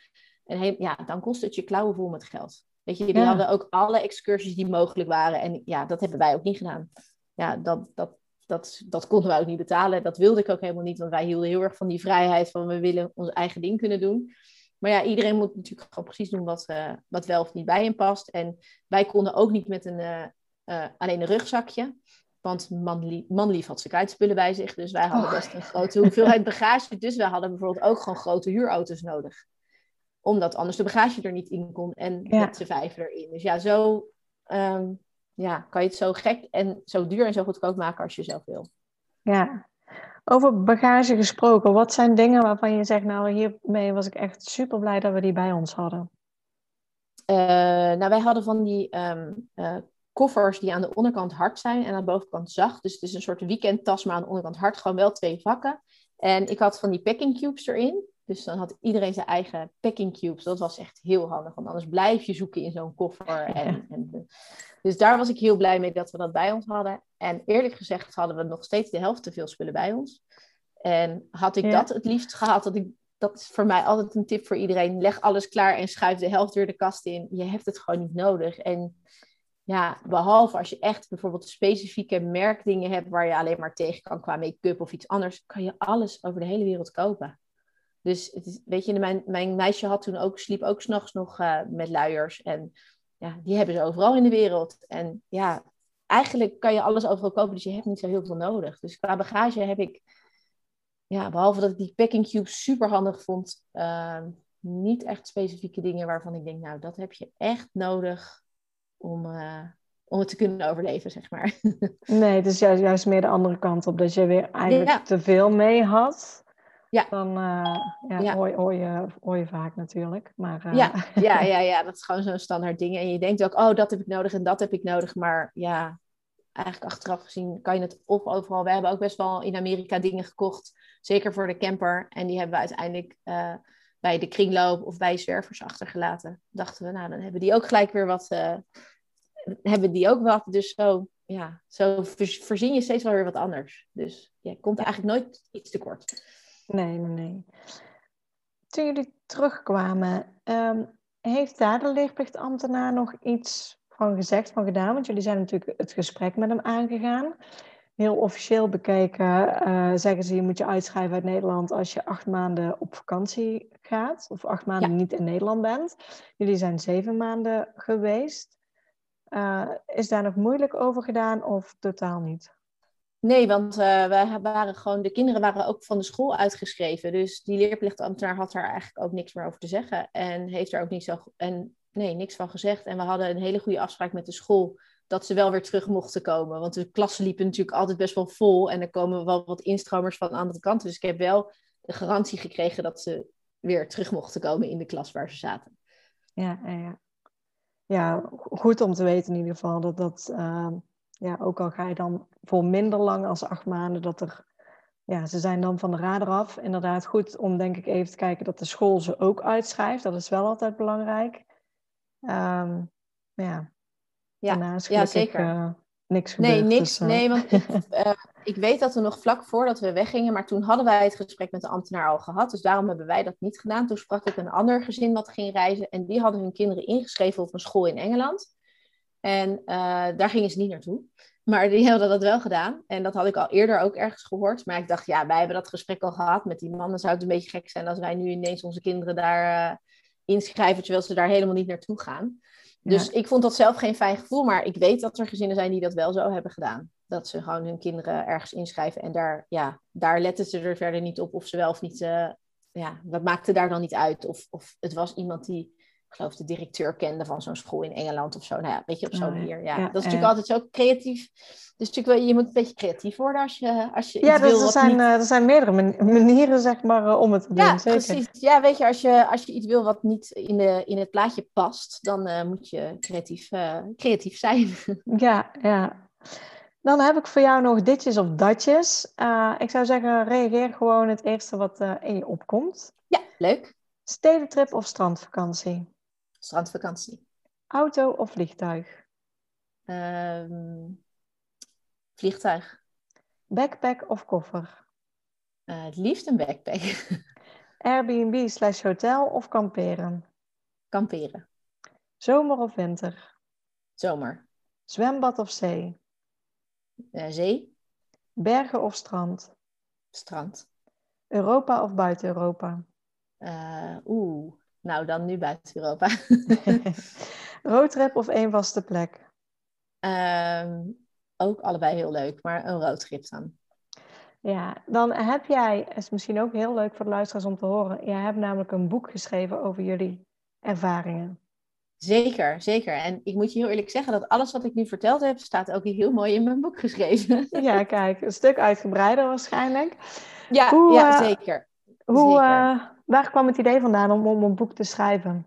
En ja, dan kost het je klauwen vol met geld. Weet je, die hadden ook alle excursies die mogelijk waren. En ja, dat hebben wij ook niet gedaan. Ja, dat, dat, dat, dat konden wij ook niet betalen. Dat wilde ik ook helemaal niet, want wij hielden heel erg van die vrijheid van we willen ons eigen ding kunnen doen. Maar ja, iedereen moet natuurlijk gewoon precies doen wat, uh, wat wel of niet bij hem past. En wij konden ook niet met een, uh, uh, alleen een rugzakje. Want manlief, manlief had zijn kwijtspullen bij zich. Dus wij hadden best een grote hoeveelheid bagage. Dus wij hadden bijvoorbeeld ook gewoon grote huurauto's nodig. Omdat anders de bagage er niet in kon. En met z'n vijf erin. Dus ja, zo um, ja, kan je het zo gek en zo duur en zo goedkoop maken als je zelf wil. Ja, over bagage gesproken, wat zijn dingen waarvan je zegt, nou hiermee was ik echt super blij dat we die bij ons hadden? Uh, nou, wij hadden van die um, uh, koffers die aan de onderkant hard zijn en aan de bovenkant zacht. Dus het is een soort weekendtas, maar aan de onderkant hard, gewoon wel twee vakken. En ik had van die packing cubes erin. Dus dan had iedereen zijn eigen packing cubes. Dat was echt heel handig, want anders blijf je zoeken in zo'n koffer. En, en, dus daar was ik heel blij mee dat we dat bij ons hadden. En eerlijk gezegd hadden we nog steeds de helft te veel spullen bij ons. En had ik dat het liefst gehad, dat, ik, dat is voor mij altijd een tip voor iedereen. Leg alles klaar en schuif de helft weer de kast in. Je hebt het gewoon niet nodig. En ja, behalve als je echt bijvoorbeeld specifieke merkdingen hebt waar je alleen maar tegen kan qua make-up of iets anders, kan je alles over de hele wereld kopen. Dus het is, weet je, mijn, mijn meisje had toen ook, sliep ook s'nachts nog uh, met luiers. En ja, die hebben ze overal in de wereld. En ja, eigenlijk kan je alles overal kopen, dus je hebt niet zo heel veel nodig. Dus qua bagage heb ik, ja, behalve dat ik die packing cube super handig vond, uh, niet echt specifieke dingen waarvan ik denk, nou, dat heb je echt nodig om, uh, om het te kunnen overleven, zeg maar. Nee, het is juist, juist meer de andere kant op, dat je weer eigenlijk te veel mee had. Ja. Dan uh, ja, ja. Hoor, hoor, je, hoor je vaak natuurlijk. Maar, uh... ja, ja, ja, ja, dat is gewoon zo'n standaard ding. En je denkt ook, oh, dat heb ik nodig en dat heb ik nodig. Maar ja, eigenlijk achteraf gezien kan je het of overal. We hebben ook best wel in Amerika dingen gekocht. Zeker voor de camper. En die hebben we uiteindelijk uh, bij de kringloop of bij zwervers achtergelaten. Dachten we, nou, dan hebben die ook gelijk weer wat. hebben die ook wat. Dus zo, ja, zo voorzien je steeds wel weer wat anders. Dus je komt eigenlijk nooit iets tekort. Nee, nee, nee. Toen jullie terugkwamen, um, heeft daar de leerplichtambtenaar nog iets van gezegd, van gedaan? Want jullie zijn natuurlijk het gesprek met hem aangegaan. Heel officieel bekeken uh, zeggen ze, je moet je uitschrijven uit Nederland als je acht maanden op vakantie gaat. Of acht maanden niet in Nederland bent. Jullie zijn zeven maanden geweest. Uh, is daar nog moeilijk over gedaan of totaal niet? Nee, want uh, wij waren gewoon, de kinderen waren ook van de school uitgeschreven. Dus die leerplichtambtenaar had daar eigenlijk ook niks meer over te zeggen. En heeft er ook niks, zo, en, nee, niks van gezegd. En we hadden een hele goede afspraak met de school dat ze wel weer terug mochten komen. Want de klassen liepen natuurlijk altijd best wel vol. En er komen wel wat instromers van andere kanten. Dus ik heb wel de garantie gekregen dat ze weer terug mochten komen in de klas waar ze zaten. Ja, ja. ja goed om te weten in ieder geval dat dat... Uh ja, ook al ga je dan voor minder lang als acht maanden, dat er, ja, ze zijn dan van de radar af. Inderdaad, goed om denk ik even te kijken dat de school ze ook uitschrijft. Dat is wel altijd belangrijk. Um, ja, ja, ja zeker. Uh, niks gebeurd. Nee, niks. Dus, uh... Nee, want ik, uh, ik weet dat we nog vlak voordat we weggingen, maar toen hadden wij het gesprek met de ambtenaar al gehad. Dus daarom hebben wij dat niet gedaan. Toen sprak ik een ander gezin wat ging reizen en die hadden hun kinderen ingeschreven op een school in Engeland. En uh, daar gingen ze niet naartoe. Maar die hadden dat wel gedaan. En dat had ik al eerder ook ergens gehoord. Maar ik dacht, ja, wij hebben dat gesprek al gehad met die man. Dan zou het een beetje gek zijn als wij nu ineens onze kinderen daar uh, inschrijven, terwijl ze daar helemaal niet naartoe gaan. Dus ik vond dat zelf geen fijn gevoel. Maar ik weet dat er gezinnen zijn die dat wel zo hebben gedaan. Dat ze gewoon hun kinderen ergens inschrijven. En daar, ja, daar letten ze er verder niet op of ze wel of niet. Uh, ja, dat maakte daar dan niet uit. Of, of het was iemand die geloof de directeur kende van zo'n school in Engeland of zo. Nou ja, weet je, op zo'n oh, manier. Ja. dat is natuurlijk altijd zo creatief. Dus natuurlijk, je moet een beetje creatief worden als je, als je ja, iets wil. Er zijn, niet... er zijn meerdere manieren, zeg maar, eh, om het te doen. Ja, precies. Ja, weet je, als je, als je iets wil wat niet in, de, in het plaatje past, dan uh, moet je creatief, uh, creatief zijn. Ja, ja. Dan heb ik voor jou nog ditjes of datjes. Uh, ik zou zeggen, reageer gewoon het eerste wat in je opkomt. Ja, leuk. Stedentrip of strandvakantie? Strandvakantie. Auto of vliegtuig? Um, vliegtuig. Backpack of koffer? Uh, het liefst een backpack. Airbnb slash hotel of kamperen? Kamperen. Zomer of winter? Zomer. Zwembad of zee? Uh, zee. Bergen of strand? Strand. Europa of buiten Europa? Uh, Oeh, nou dan nu buiten Europa. roadtrip of één vaste plek? Um, ook allebei heel leuk, maar een roadtrip dan. Ja, dan heb jij, is misschien ook heel leuk voor de luisteraars om te horen, jij hebt namelijk een boek geschreven over jullie ervaringen. Zeker, zeker. En ik moet je heel eerlijk zeggen dat alles wat ik nu verteld heb, staat ook heel mooi in mijn boek geschreven. Ja, kijk, een stuk uitgebreider waarschijnlijk. Ja, hoe, ja uh, zeker. Hoe, uh, waar kwam het idee vandaan om, om een boek te schrijven?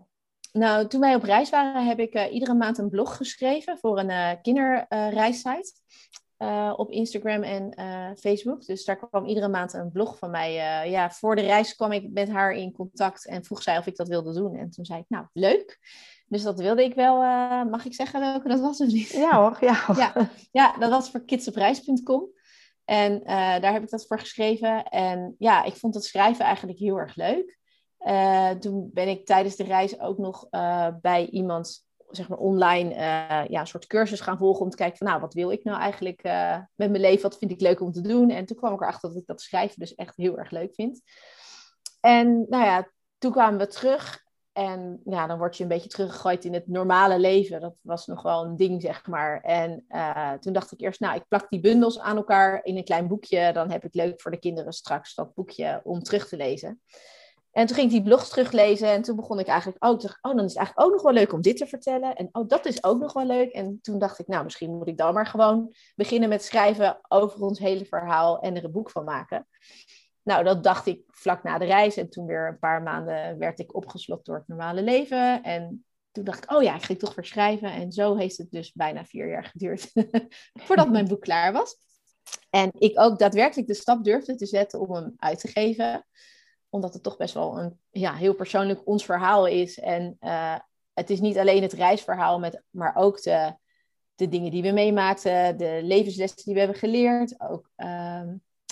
Nou, toen wij op reis waren, heb ik uh, iedere maand een blog geschreven voor een uh, kinderreissite. Uh, op Instagram en Facebook. Dus daar kwam iedere maand een blog van mij. ja, voor de reis kwam ik met haar in contact en vroeg zij of ik dat wilde doen. En toen zei ik, nou, leuk. Dus dat wilde ik wel. mag ik zeggen welke dat was of niet? Ja hoor, ja hoor. Ja, ja dat was voor kidsopreis.com. En daar heb ik dat voor geschreven. En ja, ik vond het schrijven eigenlijk heel erg leuk. Uh, toen ben ik tijdens de reis ook nog uh, bij iemand, zeg maar online, ja, een soort cursus gaan volgen om te kijken van, nou, wat wil ik nou eigenlijk met mijn leven? Wat vind ik leuk om te doen? En toen kwam ik erachter dat ik dat schrijven dus echt heel erg leuk vind. En nou ja, toen kwamen we terug en ja, dan word je een beetje teruggegooid in het normale leven. Dat was nog wel een ding, zeg maar. En toen dacht ik eerst, nou, ik plak die bundels aan elkaar in een klein boekje. Dan heb ik leuk voor de kinderen straks dat boekje om terug te lezen. En toen ging ik die blogs teruglezen en toen begon ik eigenlijk oh, oh, dan is het eigenlijk ook nog wel leuk om dit te vertellen. En oh, dat is ook nog wel leuk. En toen dacht ik, nou, misschien moet ik dan maar gewoon beginnen met schrijven over ons hele verhaal en er een boek van maken. Nou, dat dacht ik vlak na de reis. En toen weer een paar maanden werd ik opgeslokt door het normale leven. En toen dacht ik, oh ja, ik ga toch weer schrijven. En zo heeft het dus bijna vier jaar geduurd voordat mijn boek klaar was. En ik ook daadwerkelijk de stap durfde te zetten om hem uit te geven omdat het toch best wel een ja, heel persoonlijk ons verhaal is. En uh, het is niet alleen het reisverhaal, met, maar ook de, de dingen die we meemaakten, de levenslessen die we hebben geleerd. Ook, uh,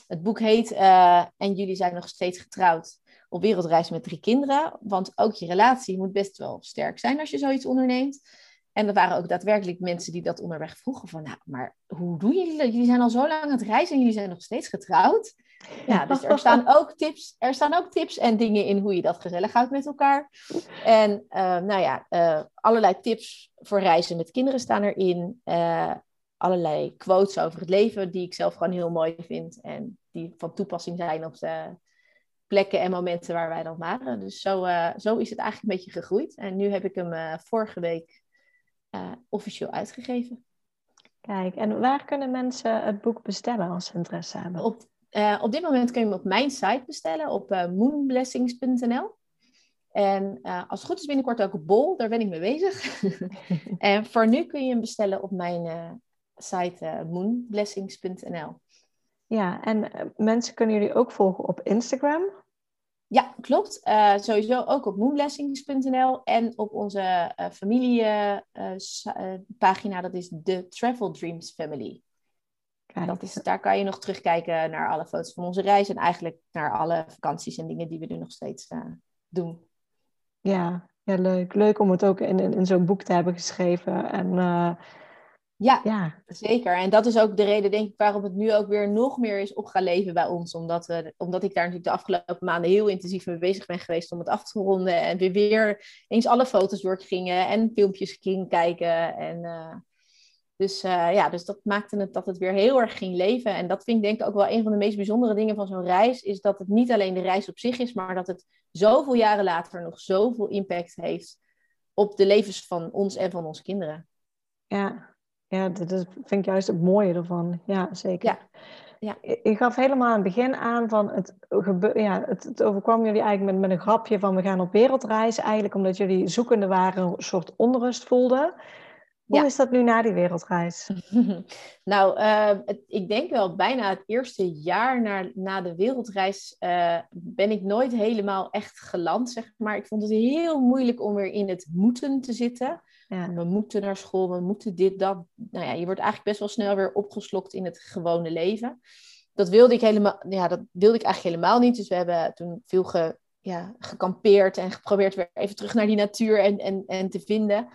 het boek heet uh, En jullie zijn nog steeds getrouwd op wereldreis met drie kinderen. Want ook je relatie moet best wel sterk zijn als je zoiets onderneemt. En er waren ook daadwerkelijk mensen die dat onderweg vroegen van, nou, maar hoe doen jullie dat? Jullie zijn al zo lang aan het reizen en jullie zijn nog steeds getrouwd. Ja, dus er staan ook tips, er staan ook tips en dingen in hoe je dat gezellig houdt met elkaar. En uh, nou ja, uh, allerlei tips voor reizen met kinderen staan erin. Uh, allerlei quotes over het leven die ik zelf gewoon heel mooi vind en die van toepassing zijn op de plekken en momenten waar wij dan waren. Dus zo, zo is het eigenlijk een beetje gegroeid. En nu heb ik hem vorige week officieel uitgegeven. Kijk, en waar kunnen mensen het boek bestellen als ze interesse hebben? Op op dit moment kun je hem op mijn site bestellen, op moonblessings.nl. En uh, als het goed is binnenkort ook op Bol, daar ben ik mee bezig. en voor nu kun je hem bestellen op mijn site moonblessings.nl. Ja, en mensen kunnen jullie ook volgen op Instagram? Ja, klopt. sowieso ook op moonblessings.nl en op onze familiepagina, dat is de Travel Dreams Family. Dat is, daar kan je nog terugkijken naar alle foto's van onze reis en eigenlijk naar alle vakanties en dingen die we nu nog steeds doen. Ja, ja, leuk. Leuk om het ook in, in, in zo'n boek te hebben geschreven. En, ja, ja, zeker. En dat is ook de reden, denk ik, waarom het nu ook weer nog meer is op gaan leven bij ons. Omdat, we, omdat ik daar natuurlijk de afgelopen maanden heel intensief mee bezig ben geweest om het af te ronden. En weer, weer eens alle foto's doorgingen en filmpjes ging kijken. En uh, dus uh, ja, dus dat maakte het dat het weer heel erg ging leven. En dat vind ik denk ik ook wel een van de meest bijzondere dingen van zo'n reis. Is dat het niet alleen de reis op zich is, maar dat het zoveel jaren later nog zoveel impact heeft op de levens van ons en van onze kinderen. Ja, ja dat, vind ik juist het mooie ervan. Ja, zeker. Ja. Ja. Je gaf helemaal aan het begin aan van het, ja, het, het overkwam jullie eigenlijk met, met een grapje van we gaan op wereldreis. Eigenlijk omdat jullie zoekende waren, een soort onrust voelden. Hoe is dat nu na die wereldreis? nou, uh, het, ik denk wel bijna het eerste jaar na, na de wereldreis uh, ben ik nooit helemaal echt geland, zeg maar. Ik vond het heel moeilijk om weer in het moeten te zitten. Ja. We moeten naar school, we moeten dit, dat. Nou ja, je wordt eigenlijk best wel snel weer opgeslokt in het gewone leven. Dat wilde ik helemaal, ja, dat wilde ik eigenlijk helemaal niet. Dus we hebben toen veel ge, ja, gekampeerd en geprobeerd weer even terug naar die natuur en, en, en te vinden.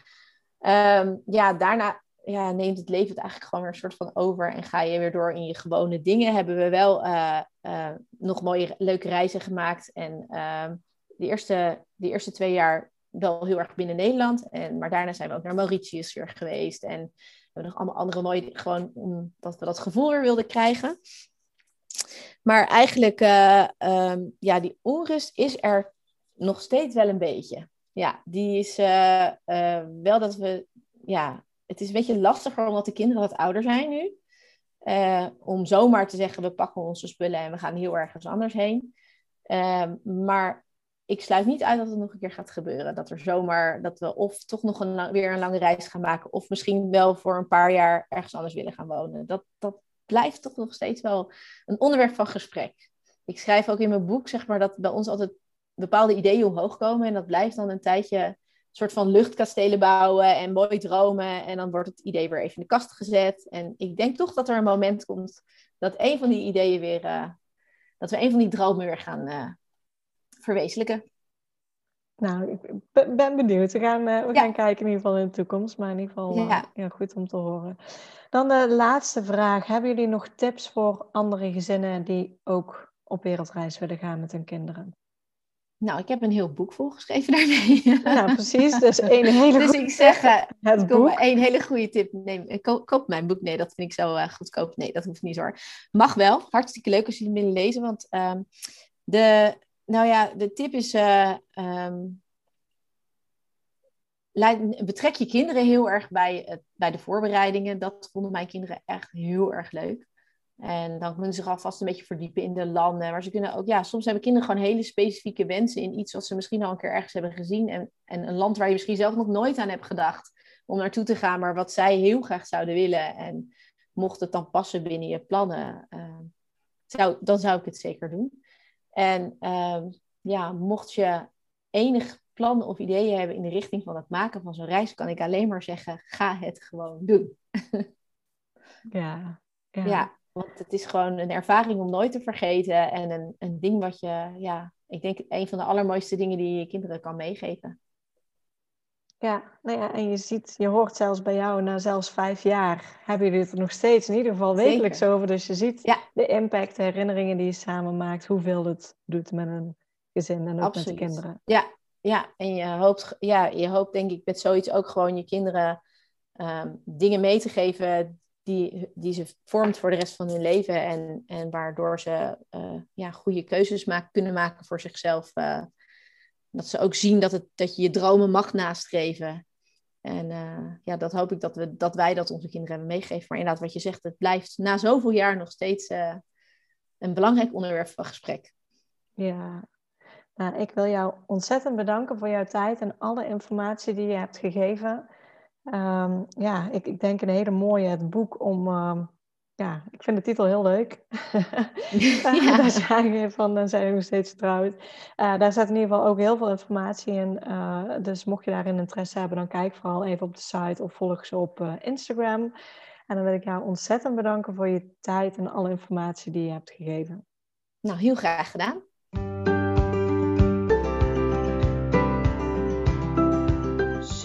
Um, ja, daarna ja, neemt het leven het eigenlijk gewoon weer een soort van over en ga je weer door in je gewone dingen. Hebben we wel uh, uh, nog mooie, leuke reizen gemaakt. En uh, de, eerste, de eerste twee jaar wel heel erg binnen Nederland. En, maar daarna zijn we ook naar Mauritius weer geweest. En we hebben nog allemaal andere mooie, gewoon omdat we dat gevoel weer wilden krijgen. Maar eigenlijk, um, ja, die onrust is er nog steeds wel een beetje ja, die is uh, uh, wel dat we, ja, het is een beetje lastiger omdat de kinderen wat ouder zijn nu. Uh, om zomaar te zeggen, we pakken onze spullen en we gaan heel ergens anders heen. Ehm, maar ik sluit niet uit dat het nog een keer gaat gebeuren. Dat er zomaar, dat we of toch nog een weer een lange reis gaan maken, of misschien wel voor een paar jaar ergens anders willen gaan wonen. Dat, dat blijft toch nog steeds wel een onderwerp van gesprek. Ik schrijf ook in mijn boek, zeg maar, dat bij ons altijd bepaalde ideeën omhoog komen. En dat blijft dan een tijdje een soort van luchtkastelen bouwen en mooi dromen. En dan wordt het idee weer even in de kast gezet. En ik denk toch dat er een moment komt dat een van die ideeën weer, uh, dat we een van die dromen weer gaan uh, verwezenlijken. Nou, ik ben benieuwd. We gaan, uh, we ja. gaan kijken in ieder geval in de toekomst. Maar in ieder geval ja. ja. goed om te horen. Dan de laatste vraag. Hebben jullie nog tips voor andere gezinnen die ook op wereldreis willen gaan met hun kinderen? Nou, ik heb een heel boek volgeschreven daarmee. Nou, precies. Dus een hele Dus ik zeg, uh, het boek. een hele goede tip. Neem, koop, koop, mijn boek. Nee, dat vind ik zo goedkoop. Nee, dat hoeft niet zo hoor. Mag wel. Hartstikke leuk als jullie willen lezen. Want um, de, nou ja, de tip is... Uh, um, betrek je kinderen heel erg bij, bij de voorbereidingen. Dat vonden mijn kinderen echt heel erg leuk. En dan kunnen ze zich alvast een beetje verdiepen in de landen. Maar ze kunnen ook, ja, soms hebben kinderen gewoon hele specifieke wensen in iets wat ze misschien al een keer ergens hebben gezien. En, en een land waar je misschien zelf nog nooit aan hebt gedacht om naartoe te gaan, maar wat zij heel graag zouden willen. En mocht het dan passen binnen je plannen, uh, zou, dan zou ik het zeker doen. En uh, ja, mocht je enig plan of ideeën hebben in de richting van het maken van zo'n reis, kan ik alleen maar zeggen: ga het gewoon doen. ja, ja. ja. Want het is gewoon een ervaring om nooit te vergeten. En een, een ding wat je, ja, ik denk een van de allermooiste dingen die je kinderen kan meegeven. Ja, nou ja, en je ziet, je hoort zelfs bij jou na zelfs vijf jaar, hebben jullie het er nog steeds in ieder geval wekelijks over. Dus je ziet ja. de impact, de herinneringen die je samen maakt, hoeveel het doet met een gezin en ook Absoluut. met de kinderen. Ja, ja, en je hoopt, ja, je hoopt denk ik met zoiets ook gewoon je kinderen um, dingen mee te geven die, die ze vormt voor de rest van hun leven. En, en waardoor ze uh, ja, goede keuzes maken, kunnen maken voor zichzelf. Uh, dat ze ook zien dat, het, dat je je dromen mag nastreven. En uh, ja, dat hoop ik dat, we, dat wij dat onze kinderen hebben meegegeven. Maar inderdaad, wat je zegt, het blijft na zoveel jaar nog steeds een belangrijk onderwerp van gesprek. Ja, nou, ik wil jou ontzettend bedanken voor jouw tijd en alle informatie die je hebt gegeven. Um, ja, ik, ik denk een hele mooie het boek om. Um, ja, ik vind de titel heel leuk. ja. daar zijn we van, dan zijn we nog steeds getrouwd. Uh, daar staat in ieder geval ook heel veel informatie in. Uh, dus mocht je daarin interesse hebben, dan kijk vooral even op de site of volg ze op uh, Instagram. En dan wil ik jou ontzettend bedanken voor je tijd en alle informatie die je hebt gegeven. Nou, heel graag gedaan.